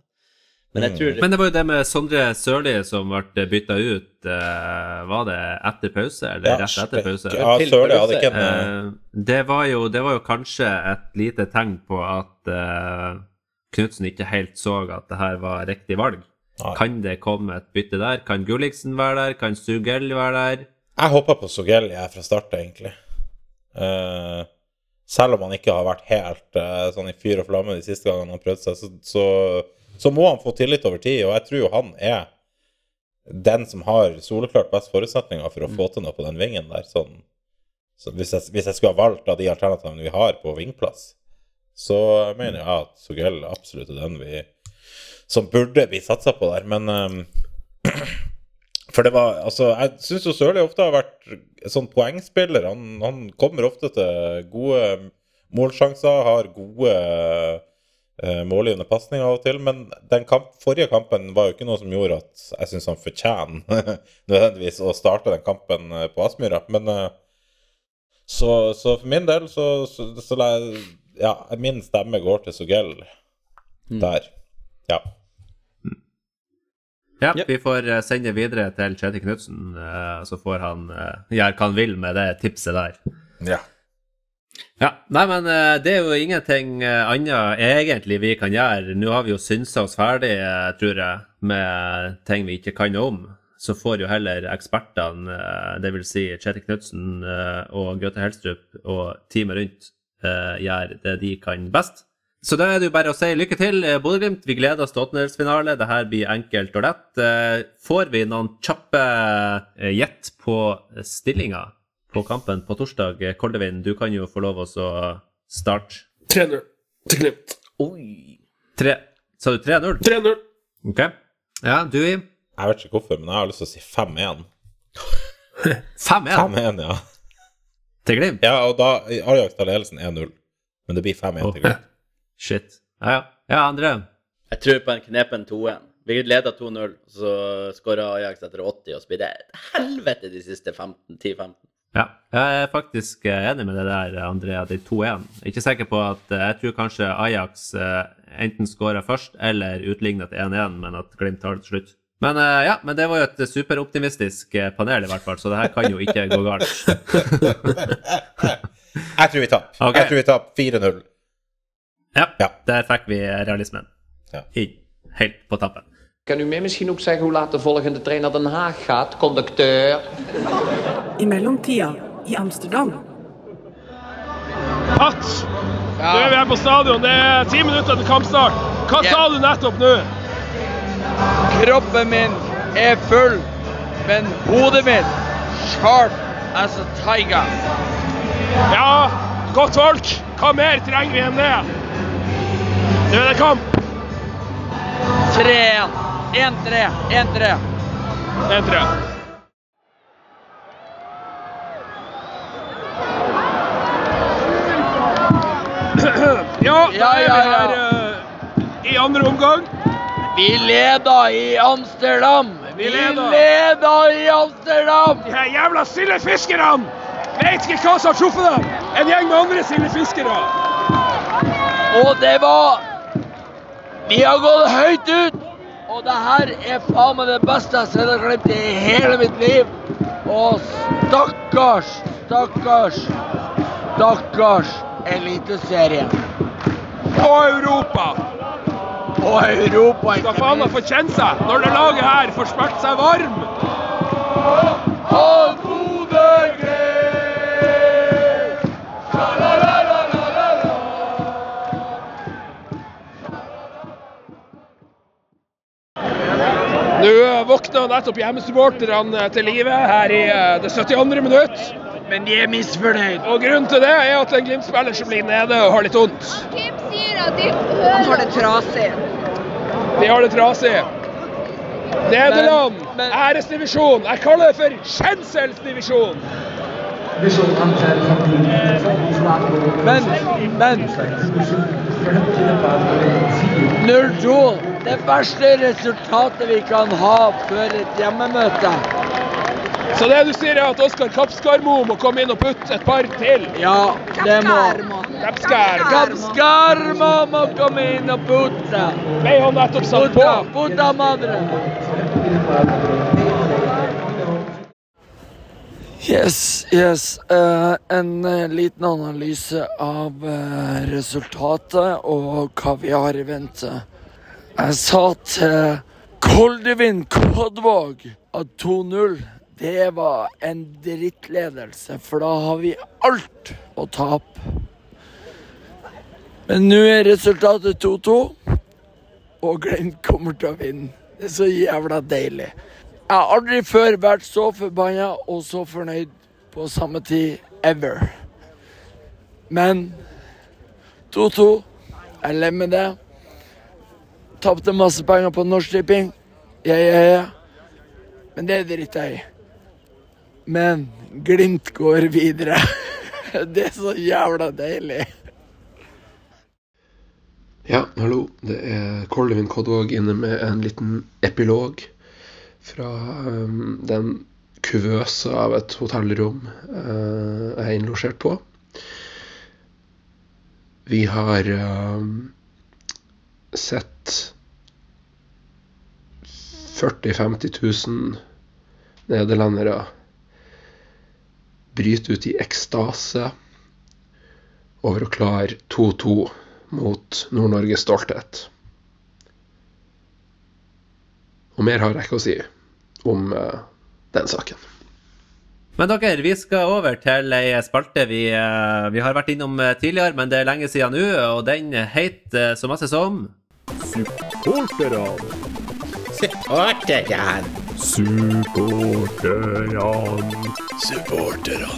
Men jeg tror Men det var jo det med Sondre Sørli som ble bytta ut. eh, var det etter pause, eller Ja, rett etter pause? Ja, Sørli hadde ikke en Eh, det, var jo, det var jo kanskje et lite tegn på at uh, Knutsen ikke helt så at det her var riktig valg. Nei. Kan det komme et bytte der? Kan Gulliksen være der? Kan Sugell være der? Jeg håper på Sugell jeg fra start, egentlig. Uh, selv om han ikke har vært helt uh, sånn i fyr og flamme de siste gangene han har prøvd seg, så, så, så må han få tillit over tid. Og jeg tror jo han er den som har soleklart best forutsetninger for å få til noe på den vingen der. Sånn, så hvis, jeg, hvis jeg skulle ha valgt av de alternativene vi har på vingplass, så mener jeg at Sugell absolutt er den vi som burde bli satsa på der. Men um, For det var Altså, jeg syns jo Sørli ofte har vært sånn poengspiller. Han, han kommer ofte til gode målsjanser, har gode uh, målgivende pasninger av og til. Men den kamp, forrige kampen var jo ikke noe som gjorde at jeg syns han fortjener nødvendigvis å starte den kampen eh, på Aspmyra. Men uh, så, så for min del så, så, så jeg Ja, min stemme går til Sogel der. Ja. Ja, Yep. vi får eh, sende videre til Kjetil Knutsen, eh, så får han eh, gjøre hva han vil med det tipset der. ja. Ja, nei, men det er jo ingenting annet egentlig vi kan gjøre. Nå har vi jo synsa oss ferdig, tror jeg, med ting vi ikke kan noe om. Så får jo heller ekspertene, dvs. Si Kjetil Knutsen og Grøthe Helstrup og teamet rundt, gjøre det de kan best. Så da er det jo bare å si lykke til, eh, Bodø-Glimt. Vi gleder oss til åttendedelsfinale. Det her blir enkelt og lett. Eh, Får vi noen kjappe eh, gjett på stillinga på kampen på torsdag? Koldevin, du kan jo få lov oss å starte. 3-0 til Glimt. Oi. Tre. Sa du 3-0? 3-0. Ok. Ja, du Im? Jeg vet ikke hvorfor, men jeg har lyst til å si 5-1. 5-1 5-1, ja. til Glimt? Ja, og da Ajax tar ledelsen 1-0. Men det blir 5-1 til Glimt. Shit. Ja, ja. Ja, André? Jeg tror på en knepen 2-1. Vi leda 2-0, så skåra Ajax etter 80, og så blir det et helvete de siste 15 10-15. Ja, jeg er faktisk eh, enig med det der, André, at det er 2-1. Ikke sikker på at eh, Jeg tror kanskje Ajax eh, enten skårer først eller utligner til 1-1, men at Glimt tar det til slutt. Men ja, men det var jo et superoptimistisk panel, i hvert fall, så det her kan jo ikke gå galt. Jeg tror vi tapper. Okay. Jeg tror vi tapper 4-0. Ja, Ja. der fikk vi realismen. Ja. Helt på tappen. Kan u mij misschien ook zeggen hoe laat de volgende trein naar Den Haag gaat, conducteur? I mellomtida, i Amsterdam, At nå er vi her på stadion. Det er ti minutter til kampstart. Hva sa du nettopp nå? Kroppen min er full, men hodet mitt sharp as a tiger. Ja, godt folk. Hva mer trenger vi enn det? Nå er det kamp. 3-1. 1-3. 1-3. 1-3. Ja, da Ja, er ja, vi her eh, i andre omgang. Vi leder i Amsterdam. Vi leder. leder i Amsterdam. De her jævla sildefiskerne vet ikke hva som har truffet dem. En gjeng med andre sildefiskere. Og det var Vi har gått høyt ut, og det her er faen meg det beste jeg har glemt i hele mitt liv. Og stakkars, stakkars, stakkars Eliteserien. Og Europa! Og Europa, ikke Skal faen meg få kjenne seg når det laget her får smelt seg varm. Og gode våkna nettopp hjemmesupporterne til live her i eh, det 72. minutt. Men de er misfornøyd. Og grunnen til det er at en Glimt-spiller som blir nede og har litt vondt. Kim sier at de har det trasig. De har det trasig. Nederland, æresdivisjon. Jeg kaller det for skjenselsdivisjon. Men, men 0-2. Det verste resultatet vi kan ha før et hjemmemøte. Så det du sier er at Oskar Kapskarmo må komme inn og putte et par til? Ja, det må Kapskar. Kapskarmo må komme inn og putte. Ble han nettopp satt på? Puta, puta madre. Yes, yes. Uh, en eh, liten analyse av uh, resultatet og hva vi har i vente. Jeg sa til Koldevin Kodvåg at 2-0 det var en drittledelse, for da har vi alt å tape. Men nå er resultatet 2-2, og Glenn kommer til å vinne. Det er så jævla deilig. Jeg har aldri før vært så forbanna og så fornøyd på samme tid ever. Men 2-2. Jeg ler med det. Tapte masse penger på Norsk Tipping. Ja, ja, ja. Men det driter jeg i. Men Glimt går videre. Det er så jævla deilig. Ja, hallo. Det er Kolvin Kodvåg inne med en liten epilog fra um, den kuvøse av et hotellrom uh, jeg er innlosjert på. Vi har um, sett 40 000-50 000 nederlendere bryte ut i ekstase over å klare 2-2 mot Nord-Norges stolthet. Og mer har jeg ikke å si om uh, den saken. Men dere, vi skal over til ei spalte vi, eh, vi har vært innom eh, tidligere, men det er lenge siden nå, og den heter så masse som Supporterne. Supporterne. Supporterne. Supporterne.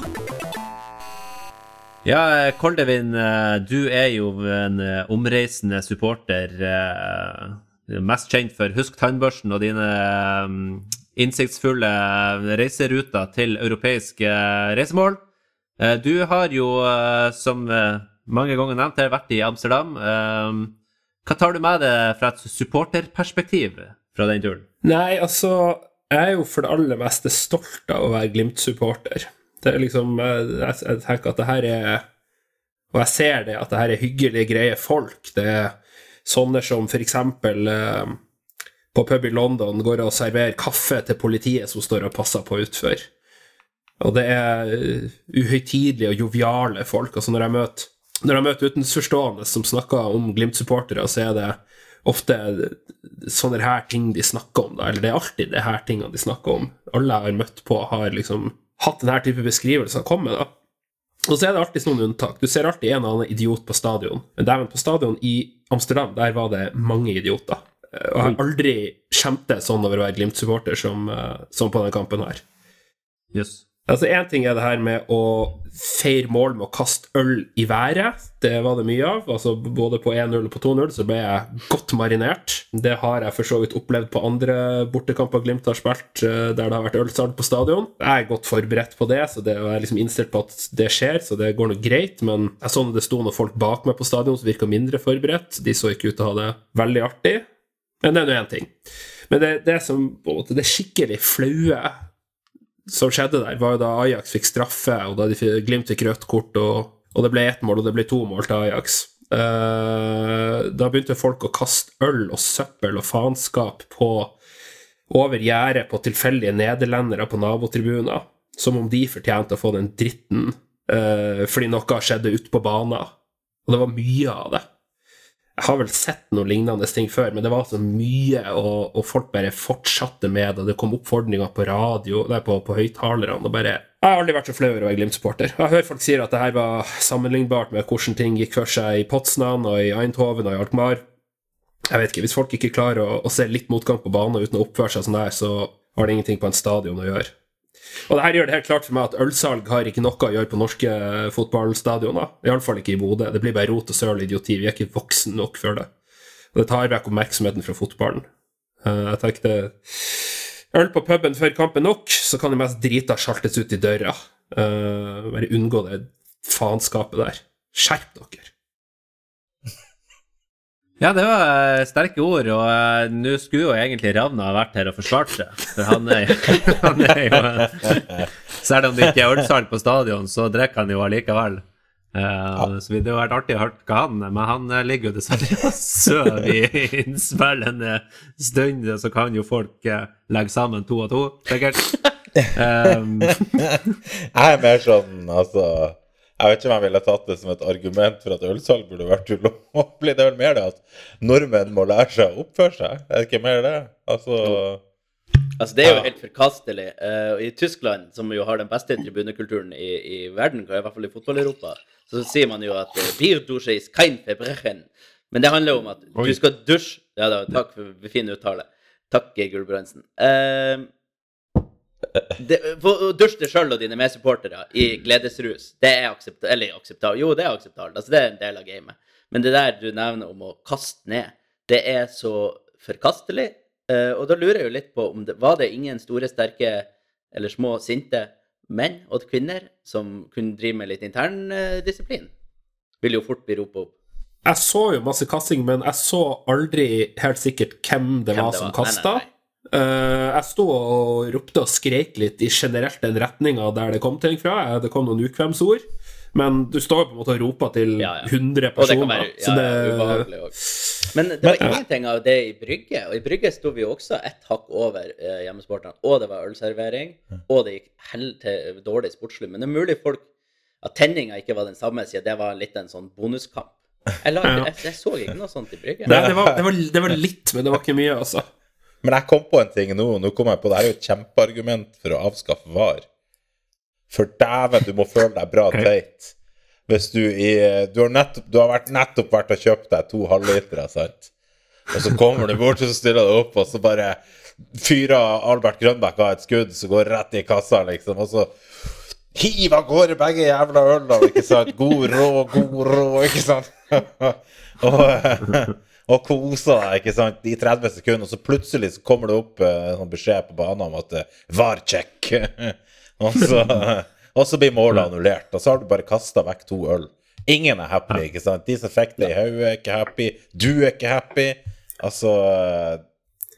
Ja, Koldevin, eh, du er jo en eh, omreisende supporter. eh, Mest kjent for Husk tannbørsten og dine eh, innsiktsfulle reiseruter til europeiske eh, reisemål. Eh, Du har jo, eh, som mange ganger nevnt, vært i Amsterdam. Hva tar du med deg fra et supporterperspektiv fra den turen? Nei, altså Jeg er jo for det aller meste stolt av å være Glimt-supporter. Det er liksom Jeg, jeg tenker at det her er Og jeg ser det, at det her er hyggelige, greie folk. Det er sånne som for eksempel på pub i London går og serverer kaffe til politiet som står og passer på utfor. Og det er eh, uhøytidelige og joviale folk. Altså når jeg møter, møter utenforstående som snakker om Glimt-supportere, så er det ofte sånne her ting de snakker om, da. Eller det er alltid det her tingene de snakker om. Alle jeg har møtt på, har liksom hatt denne type beskrivelser komme, da. Og så er det alltid noen unntak. Du ser alltid en eller annen idiot på stadion. Men dæven, på stadion i Amsterdam, der var det mange idioter. Og jeg har aldri skjemtes sånn over å være Glimt-supporter som, eh, som på denne kampen her. Yes. Altså Én ting er det her med å feire mål med å kaste øl i været. Det var det mye av. Altså Både på 1-0 og på 2-0 så ble jeg godt marinert. Det har jeg for så vidt opplevd på andre bortekamper Glimt har spilt, eh, der det har vært ølsalg på stadion. Jeg er godt forberedt på det, så det er liksom innstilt på at det skjer, så det går nå greit. Men jeg så når det sto noen folk bak meg på stadion som virka mindre forberedt. De så ikke ut til å ha det veldig artig. Men det er nå én ting. Men det, det som på en måte, det skikkelig flaue som skjedde der, var jo da Ajax fikk straffe, og da de Glimt fikk rødt kort, og, og det ble ett mål, og det ble to mål til Ajax. Uh, da begynte folk å kaste øl og søppel og faenskap på over gjerdet på tilfeldige nederlendere på nabotribuner, som om de fortjente å få den dritten uh, fordi noe skjedde ute på banen. Og det var mye av det. Jeg har vel sett noen lignende ting før, men det var så mye, og, og folk bare fortsatte med det. Det kom oppfordringer på radio, nei, på, på høyttalerne, og bare Jeg har aldri vært så flau over å være Glimt-supporter. Jeg hører folk sier at det her var sammenlignbart med hvordan ting gikk for seg i Potsdam og i Eindhoven og i Alkmaar. Jeg vet ikke, Hvis folk ikke klarer å, å se litt motgang på banen uten å oppføre seg sånn der, så har det ingenting på en stadion å gjøre. Og det her gjør det helt klart for meg at ølsalg har ikke noe å gjøre på norske fotballstadioner. Iallfall ikke i Bodø. Det blir bare rot og søl og idioti. Vi er ikke voksen nok for det. Og det tar vekk oppmerksomheten fra fotballen. Eh, Jeg tenkte Øl på puben før kampen nok, så kan det mest drita sjaltes ut i døra. Eh, Bare unngå det faenskapet der. Skjerp dere. Ja, det var eh, sterke ord, og eh, nå skulle jo egentlig Ravna ha vært her og forsvart seg. For han er, han er jo Selv om det ikke er ølsalg på stadion, så drikker han jo allikevel. Eh, Så det hadde vært artig å høre hva han Men han ligger jo dessverre og sover i innspillende stund, så kan jo folk legge sammen to og to, sikkert. Um, Jeg er mer sånn, altså Jeg vet ikke om jeg ville tatt det som et argument for at ølsalg burde vært ulovlig. Det er vel mer det at nordmenn må lære seg å oppføre seg. Er det ikke mer det? Altså Altså, det er jo helt forkastelig. Uh, I Tyskland, som jo har den beste tribunekulturen i, i verden, i hvert fall i fotball-Europa, så sier man jo at uh, is kein Verbrechen. Men det handler jo om at Oi. du skal dusje Ja da, takk for fin uttale. Takk, Gulbrandsen. Uh, det, dusje deg sjøl og dine medsupportere i gledesrus, det er akseptabelt. Eller akseptabelt. Jo, det er akseptabelt. Altså, det er en del av gamet. Men det der du nevner om å kaste ned, det er så forkastelig. Eh, og da lurer jeg jo litt på om det var det ingen store, sterke eller små, sinte menn og kvinner som kunne drive med litt intern eh, disiplin? Vil jo fort bli ropa opp. Jeg så jo masse kasting, men jeg så aldri helt sikkert hvem det Hvem var som kasta. Eh, jeg sto og ropte og skreik litt i generelt den retninga der det kom ting fra. Eh, Det kom noen ukvemsord. Men du står på en måte og roper til 100 Og det personer. kan være så ja, det, ubehagelig. Men det var ingenting av det i Brygge. Og i Brygge sto vi jo også ett hakk over eh, hjemmesportene. Og det var ølservering. Og det gikk hell til dårlig sportslig. Men det er mulig folk at tenninga ikke var den samme, siden det var litt en sånn bonuskamp. Jeg, la, jeg, jeg så ikke noe sånt i Brygge. Nei, det, var, det, var, det var litt, men det var ikke mye, altså. Men jeg kom på en ting nå. Nå kom jeg på Det er jo et kjempeargument for å avskaffe VAR. For dæven, du må føle deg bra teit. Hvis du i Du har, nettopp, du har vært, nettopp vært og kjøpt deg to halvlitere, sant? Og så kommer du bort og så stiller du opp, og så bare fyrer Albert Grønbæk av et skudd som går rett i kassa, liksom. Og så hiver av gårde begge jævla ølene, ikke sant? God rå, god rå, ikke sant? og, og koser deg, ikke sant, i 30 sekunder, og så plutselig så kommer det opp eh, en sånn beskjed på banen om at eh, var check. og, så, og så blir målet annullert, og så har du bare kasta vekk to øl. Ingen er happy, ikke sant? De som fikk det i hodet, er ikke happy. Du er ikke happy. Altså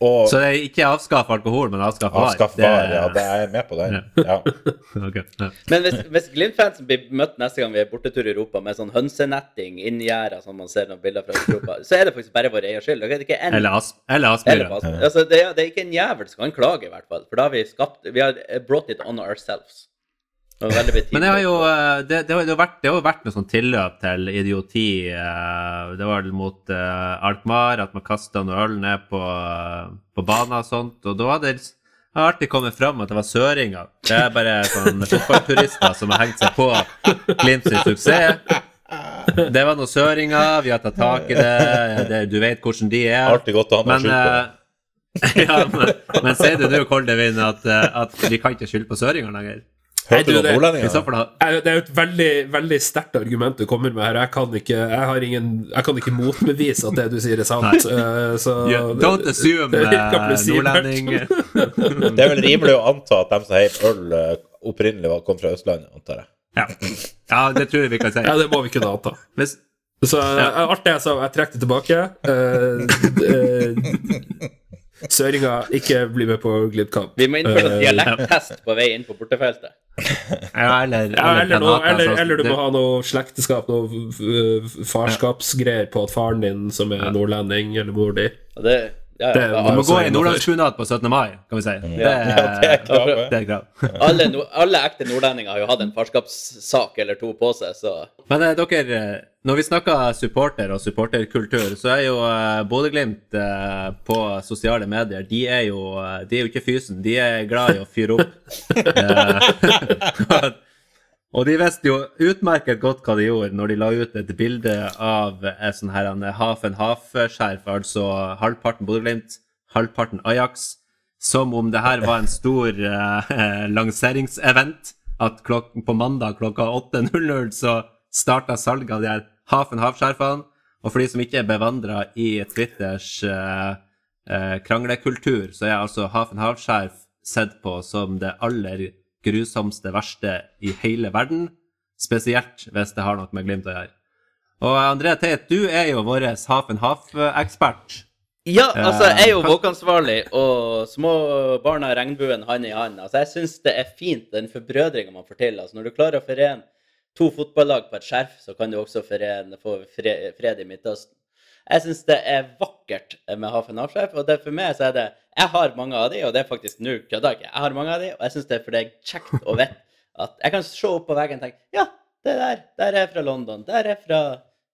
og så det er ikke avskaff alkohol, men avskaff var. Avskaff var, ja, det er jeg med på den. Ja. okay, ja. Men hvis, hvis Glimt-fansen blir møtt neste gang vi er bortetur i Europa med sånn hønsenetting inni gjerda, som man ser noen bilder fra Europa, så er det faktisk bare vår egen skyld. Det er ikke en, Eller, as, eller Aspmyra. eller altså, det, det er ikke en jævel som kan klage, i hvert fall. For da har vi skapt Vi har brought it on ourselves. Det var veldig betimelig. Men det har jo, eh, det, det har vært, det har jo vært noe sånn tilløp til idioti. eh, Det var vel mot uh, Alkmaar, at man kasta noe øl ned på, eh, på banen og sånt. Og da har det alltid kommet fram at det var søringer. Det er bare sånn fotballturister som har hengt seg på Glimt sin suksess. Det var noen søringer, vi har tatt tak i det, det du vet hvordan de er. Alltid godt å ha noe Men, skyld på eh, ja, men, men sier du nå, Koldevin, at, eh, at vi kan ikke skylde på søringer lenger? Hørte du det- Eh, Det er jo et veldig, veldig sterkt argument du kommer med her. Jeg kan ikke, jeg har ingen, jeg kan ikke motbevise at det du sier, er sant. Eh, Så Yeah, don't assume, nordlending. Det er vel rimelig å anta at de som heiv øl, eh, opprinnelig var- kom fra Østlandet, antar jeg. Ja. ja, det tror jeg vi kan si. Ja, det må vi kunne anta. Hvis, Så ja. alt det jeg sa, jeg trekker det tilbake. Uh, eh, Søringa, ikke bli med på Glimt-kamp. Vi må innføre en Eh, dialekttest på vei inn på bortefeltet. Ja, eller, Ja, eller, noe, eller, altså, eller du må ha noe slekteskap, noe f- farskapsgreier på at faren din som er nordlending, eller mor di. Det, ja, Det- ja, Du må Altså, gå i nordlandsbunad på 17. mai, kan vi si. Det, det er det er krav. alle, no, alle ekte nordlendinger har jo hatt en farskapssak eller to på seg, så Men eh, dere, eh, når vi snakker supporter og supporterkultur, så er jo eh, Bodø-Glimt eh, på sosiale medier De er jo eh, De er jo ikke fysen, de er glad i å fyre opp. Og de visste jo utmerket godt hva de gjorde når de la ut et bilde av et sånn her en half and half-skjerf, altså halvparten Bodø-Glimt, halvparten Ajax, som om det her var en stor eh, lanseringsevent. At på mandag klokka 8.00 så starta salget av de her half-skjerfene. Og for de som ikke er bevandra i Twitters eh, eh, kranglekultur, så er altså half-skjerf sett på som det aller grusomste, verste i hele verden. Spesielt hvis det har noe med Glimt å gjøre. Og André Teit, du er jo vår half-ekspert. Ja, altså, jeg er jo Eh, våkansvarlig, og små barna regnbuen hand i hand. Altså, jeg syns det er fint, den forbrødringa man får til. Altså, når du klarer å forene to fotballag på et skjerf, så kan du også forene, få fred i Midtøsten. Jeg syns det er vakkert med half and half-skjerf, og det, for meg så er det Jeg har mange av de, og det er faktisk nå kødder ikke. Jeg har mange av de, og jeg syns det er for det er kjekt og vite at jeg kan se opp på veggen og tenke Ja, det der, der er fra London. Der er fra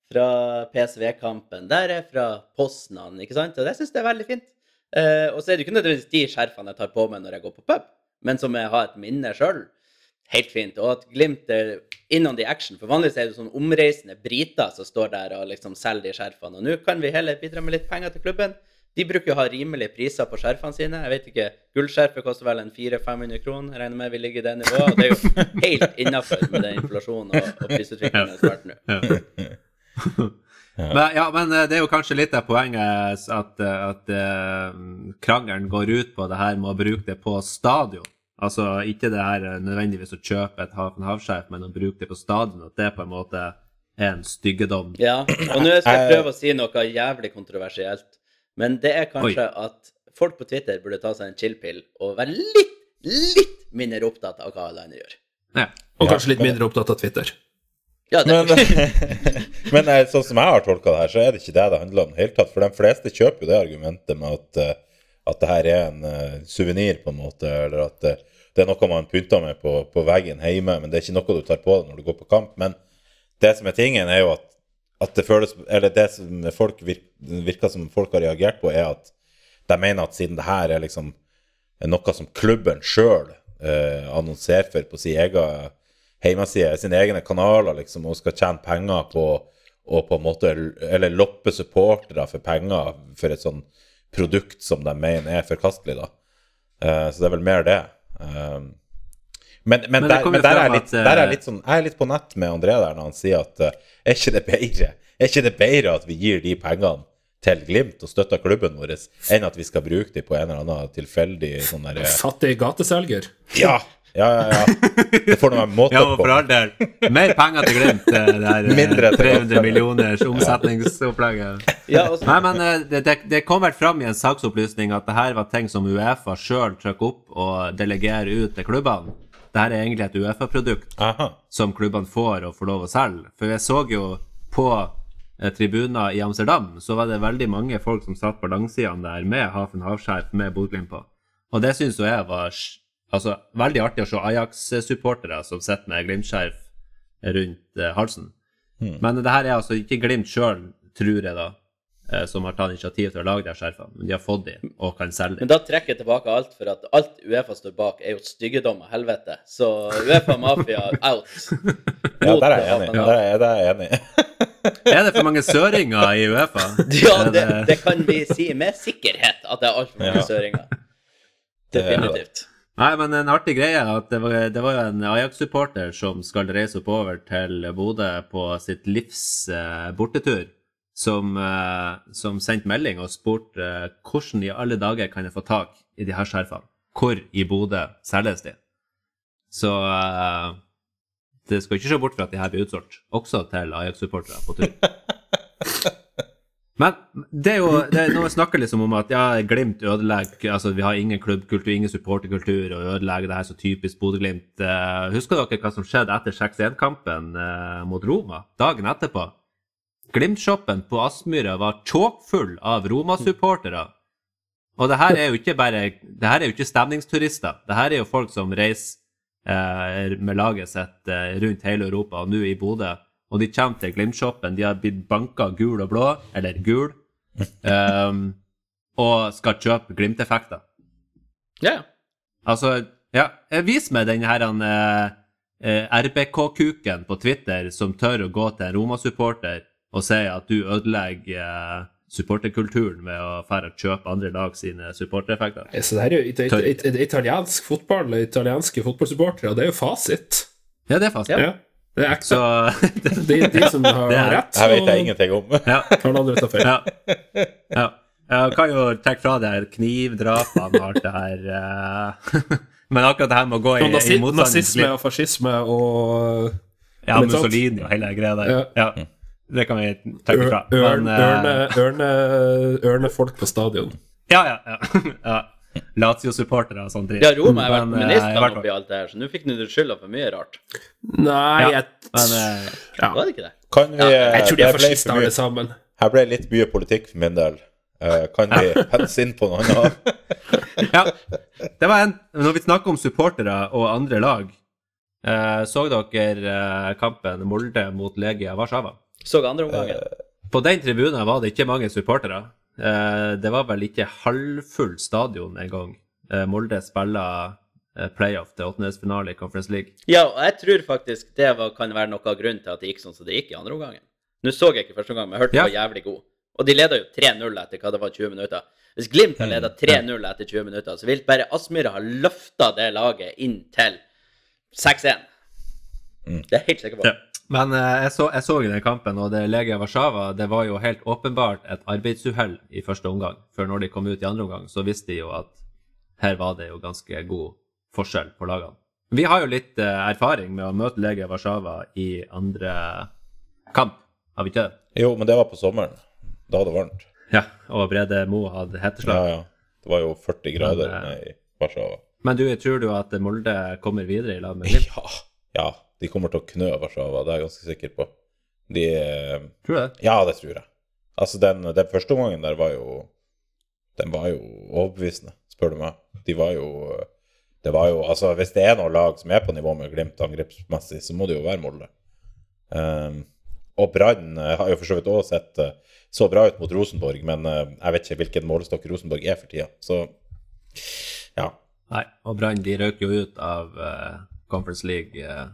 fra PSV-kampen. Der er fra Poznan, ikke sant? Og det syns jeg er veldig fint. Eh, og så er det ikke nødvendigvis de skjerfene jeg tar på meg når jeg går på pub, men som jeg har et minne sjøl. Helt fint. Og at Glimt er innom de action. For vanligvis er det sånn omreisende briter som står der og liksom selger de skjerfene. Og nå kan vi heller bidra med litt penger til klubben. De bruker å ha rimelige priser på skjerfene sine. Jeg vet ikke, Gullskjerfet koster vel en 400-500 kroner. Jeg regner med vi ligger i det nivået. Og det er jo helt innafor med den inflasjonen og, og prisutviklingen som har vært nå. Ja. Men, ja, men eh, det er jo kanskje litt av poenget at, eh, at eh, krangelen går ut på det her med å bruke det på stadion. Altså ikke det her eh, nødvendigvis å kjøpe et hav havskjerf, men å bruke det på stadion. At det på en måte er en styggedom. Ja, og nå skal jeg prøve å si noe jævlig kontroversielt. Men det er kanskje at folk på Twitter burde ta seg en chill-pill og være litt, litt mindre opptatt av hva alle andre gjør. Ja. Og kanskje litt mindre opptatt av Twitter. Ja, det, Men, men eh, sånn som jeg har tolka det her, så er det ikke det det handler om. i det hele tatt, For de fleste kjøper jo det argumentet med at, eh, at det her er en uh, suvenir, på en måte, eller at eh, det er noe man pynter med på, på veggen hjemme, men det er ikke noe du tar på deg når du går på kamp. Men det som er tingen, er jo at, at det føles Eller det som folk virker, virker som folk har reagert på, er at de mener at siden det her er liksom noe som klubben sjøl eh, annonserer for på sin egen hjemmeside, sine egne kanaler, liksom, og skal tjene penger på og på en måte Eller loppe supportere for penger for et sånn produkt som de mener er forkastelig, da. Uh, så det er vel mer det. Eh, men, men, Men det der, men der, er litt, at, eh, der er litt sånn Jeg er litt på nett med André der når han sier at uh, er ikke det bedre Er ikke det bedre at vi gir de pengene til Glimt og støtter klubben vår, enn at vi skal bruke de på en eller annen tilfeldig sånn der eh, Fattig gateselger. Ja! Ja, ja, ja. Det får nå være måte Ja, på. all del. Mer penger til Glimt. eh, Det der eh, Mindre 300 millioners omsetningsopplegget. Ja, og Nei, men eh, det, det, kom vel fram i en saksopplysning at det her var ting som Uefa sjøl trykker opp og delegerer ut til klubbene. Det her er egentlig et Uefa-produkt som klubbene får og får lov å selge. For jeg så jo på eh, tribuner i Amsterdam, så var det veldig mange folk som satt på langsidene der med Hafen havskjerf med Bodø-Glimt på. Og det syns jo jeg var altså, veldig artig å se Ajax-supportere som sitter med Glimt-skjerf rundt eh, halsen. Men det her er altså ikke Glimt sjøl, tror jeg, da, eh, som har tatt initiativ til å lage de skjerfene. Men de har fått de og kan selge Men da trekker jeg tilbake alt, for at alt Uefa står bak, er jo styggedom og helvete. Så Uefa Mafia out. Ja, der er jeg enig. Der er, der er jeg enig. Er det for mange søringer i Uefa? Ja, det, det kan vi si med sikkerhet at det er altfor mange Ja. søringer. Er. Definitivt. Nei, men en artig greie er at det var, det var en Ajax-supporter som skal reise oppover til Bodø på sitt livs eh, bortetur, som, eh, som sendte melding og spurte eh, hvordan i alle dager kan jeg få tak i de her skjerfene? Hvor i Bodø selges de? Så eh, det skal ikke se bort fra at de her blir utsolgt, også til Ajax-supportere på tur. Men det er jo det er, når vi snakker liksom om at ja, Glimt ødelegger altså Vi har ingen klubbkultur, ingen supporterkultur, og ødelegger det her så typisk Bodø-Glimt. Uh, husker dere hva som skjedde etter 6-1-kampen uh, mot Roma? Dagen etterpå? Glimt-shoppen på Aspmyra var tjåkfull av Roma-supportere. Og det her er jo ikke bare Det her er jo ikke stemningsturister. Det her er jo folk som reiser uh, med laget sitt eh, rundt hele Europa, og nå i Bodø. Og de kommer til Glimt-shoppen. De har blitt banka gul og blå, eller gul, um, og skal kjøpe Glimt-effekter. Ja. Altså, ja, eh, vis meg den her han, eh, eh, RBK-kuken på Twitter som tør å gå til en Roma-supporter og si at du ødelegger eh, supporterkulturen ved å fære og kjøpe andre lag sine supportereffekter. Ja, Så det her er jo it it it it italiensk fotball og italienske fotballsupportere, det er jo fasit. Ja, det er fasit. Ja. Det er ekte. Så De, de som har Det er- rett, Her vet jeg ingenting om. ja, tar den andre tar feil. ja, ja. Jeg kan jo trekke fra det her knivdrapene og alt det her eh, Men akkurat det her med å gå i, Og nazi i motstand nazisme og fascisme og Ja, Mussolini og hele greia der. Ja. Ja. Det kan vi trekke fra. Men, eh, ørne, ørne, ørnefolk på stadion. Ja, ja. ja. Ja. Lazio-supportere og sånt. dritt. Ja, Roma har vært Men, eh, ministeren oppi alt det her, så nå fikk du skylda for mye rart. Nei, Ja, jeg, Men eh, ja. Var det ikke det? Kan vi, jeg tror de er fascister alle sammen. Her ble litt mye politikk for min del. Uh, kan vi pense inn på noe annet? ja. Det var en Når vi snakker om supportere og andre lag, uh, så dere uh, kampen Molde mot Legia Warszawa? Så andre omgangen. På den tribunen var det ikke mange supportere. Eh, det var vel ikke halvfull stadion engang. Eh, Molde spiller eh, playoff til åttendedelsfinale i Conference League. Ja, og jeg tror faktisk det var, kan være noe av grunnen til at det gikk sånn som det gikk i andre omgangen. Nå så jeg ikke første omgang, men jeg hørte Ja. det var jævlig god. Og de leda jo 3-0 etter hva det var 20 minutter. Hvis Glimt har leda 3-0 etter 20 minutter, så vil bare Aspmyra ha løfta det laget inn til 6-1. Det er helt sikker på. Ja. Men eh, jeg, så, jeg så i den kampen, og det Legia Warszawa det var jo helt åpenbart et arbeidsuhell i første omgang. For når de kom ut i andre omgang, så visste de jo at her var det jo ganske god forskjell på lagene. Vi har jo litt eh, erfaring med å møte Legia Warszawa i andre kamp, har vi ikke det? Jo, men det var på sommeren. Da var det varmt. Ja, og Brede Mo hadde Ja, ja. Det var jo 40 grader Men, eh, i Warszawa. Men du, tror du at Molde kommer videre i lag med Glimt? Ja, ja, de kommer til å knø Warszawa, det er jeg ganske sikker på. De eh, Tror du det? Ja, det tror jeg. Altså, den, den første omgangen der var jo Den var jo overbevisende, spør du meg. De var jo Det var jo Altså, hvis det er noe lag som er på nivå med Glimt angrepsmessig, så må det jo være Molde. Um, og Brann eh, har jo for så vidt også sett eh, så bra ut mot Rosenborg, men jeg vet ikke hvilken målestokk Rosenborg er for tida. Så ja. Nei, og Brann de røk jo ut av uh, Conference League eh,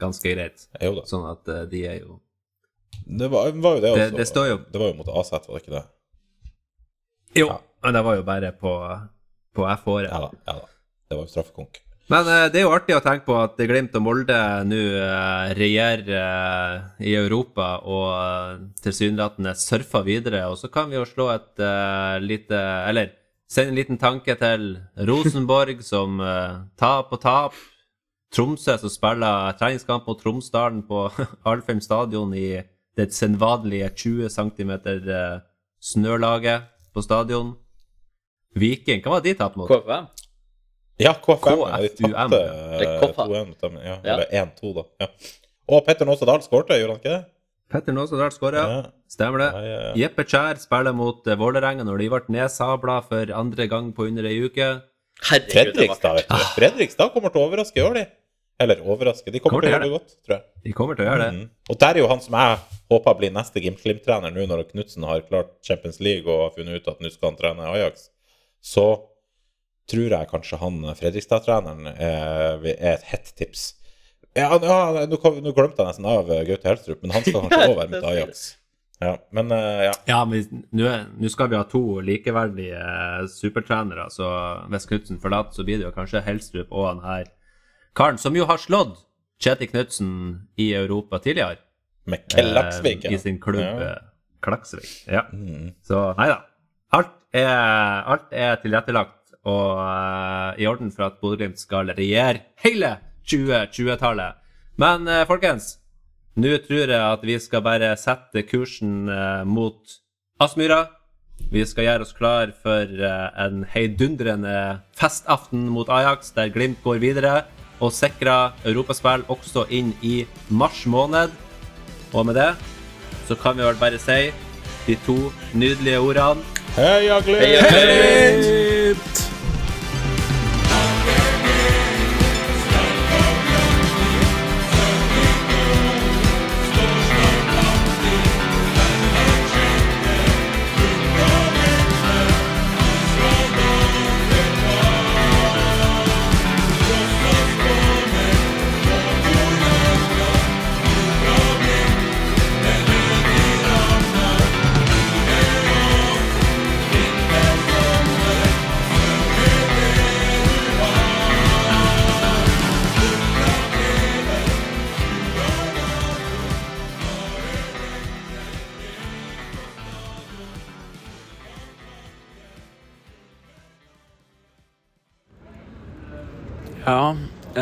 ganske greit. Jo da. Sånn at eh, de er jo Det var, var jo det Det- også. det står jo- Det var jo mot AZ, var det ikke det? Jo, men det var jo bare på, på F-året. Ja da. ja da. Det var jo straffekonk. Men eh, det er jo artig å tenke på at Glimt og Molde nå eh, regjerer eh, i Europa og uh, tilsynelatende surfer videre. Og så kan vi jo slå et eh, lite Eller sende en liten tanke til Rosenborg, som tap og tap. Tromsø, som spiller treningskamp mot Tromsdalen på Alfheim stadion i det sedvanlige 20 cm uh, snølaget på stadion. Viking, hva var de tapt mot? KFM? Ja, KFM. De KFUM, tapte ja. Det er eh, 2-1. Ja, Ja. Eller 1-2, da. Ja. Og Petter Nåse Dahl skårte, gjorde han ikke det? Petter Nåsedal skåra. Ja. Stemmer det. Ja, ja, ja. Jeppe Kjær spiller mot eh, Vålerenga når de ble nedsabla for andre gang på under ei uke. Herregud, Fredrikstad, vet du. Fredrikstad kommer til å overraske i år, de. Eller overraske. De kommer, Kommer til å gjøre det godt, tror jeg. De kommer til å gjøre det. Mm. Og der er jo han som jeg håper blir neste Glimt-trener nå når Knutsen har klart Champions League og har funnet ut at nå skal han trene Ajax. Så tror jeg kanskje han Fredrikstad-treneren er, er et hett tips. Ja, ja nå, nå glemte jeg nesten av eh, Gaute Helstrup, men han skal kanskje òg være med til Ajax. Ja, men eh, ja. Ja, men nå skal vi ha to likeverdige eh, supertrenere, så hvis Knutsen forlater, så blir det jo kanskje Helstrup og han her karen, som jo har slått Kjetil Knutsen i Europa tidligere. Med Klaksvik, eh, I sin klubb Ja. eh, Klaksvik. Ja. Mm. Så nei da. Alt er, alt er tilrettelagt og uh, i orden for at Bodø-Glimt skal regjere hele 2020-tallet. Men uh, folkens, Nå tror jeg at vi skal bare sette kursen uh, mot Aspmyra. Vi skal gjøre oss klar for en heidundrende festaften mot Ajax, der Glimt går videre og sikra europaspill også inn i mars måned. Og med det så kan vi vel bare si de to nydelige ordene Heia Glimt! Heia Glimt!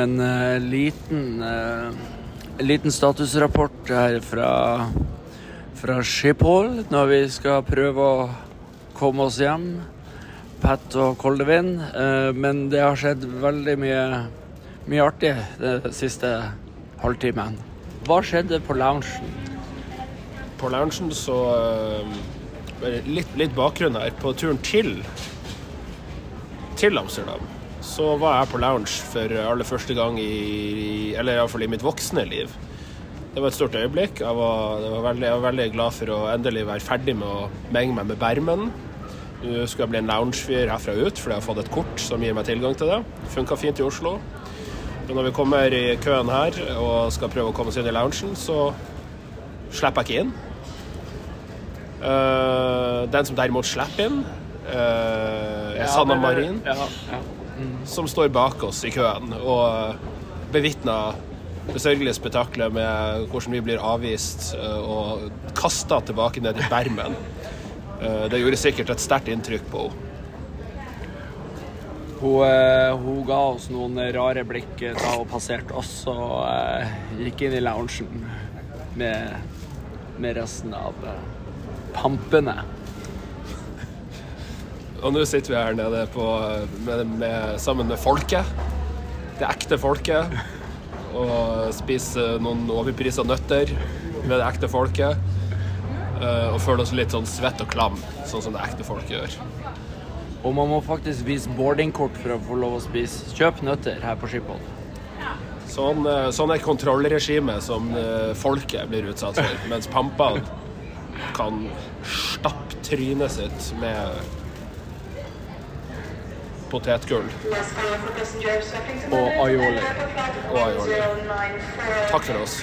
En eh, liten eh, liten statusrapport her fra, fra Schiphol når vi skal prøve å komme oss hjem. Pat og Koldevin. Eh, men det har skjedd veldig mye, mye artig den siste halvtimen. Hva skjedde på loungen? På loungen så litt, litt bakgrunn her. På turen til til Amsterdam så var jeg på lounge for aller første gang i Eller iallfall i mitt voksne liv. Det var et stort øyeblikk. Jeg var, det var veldig, jeg var veldig glad for å endelig være ferdig med å menge meg med bermen. Nå skulle jeg bli en loungefyr herfra ut, fordi jeg har fått et kort som gir meg tilgang til det. Funka fint i Oslo. Men når vi kommer i køen her og skal prøve å komme oss inn i loungen, så slipper jeg ikke inn. Uh, den som derimot slipper inn, uh, er Ja, Sanna Marin, ja, ja. Som står bak oss i køen og bevitner det sørgelige spetakkelet med hvordan vi blir avvist eh, og kasta tilbake ned i bermen. Eh, Det gjorde sikkert et sterkt inntrykk på henne. Hun, eh, hun ga oss noen rare blikk da hun passerte oss og eh, gikk inn i loungen med, med resten av eh, pampene. Og nå sitter vi her nede på, med, med, sammen med folket. Det ekte folket. Og spiser noen overprisa nøtter med det ekte folket. Eh, Og føler oss litt sånn svett og klam, sånn som det ekte folket gjør. Og man må faktisk vise boardingkort for å få lov å spise. Kjøp nøtter her på Schiphol. Sånn, eh, sånn er kontrollregimet som eh, folket blir utsatt for, mens pampene kan stappe trynet sitt med potetgull. Og aioli. Og aioli. Takk for oss.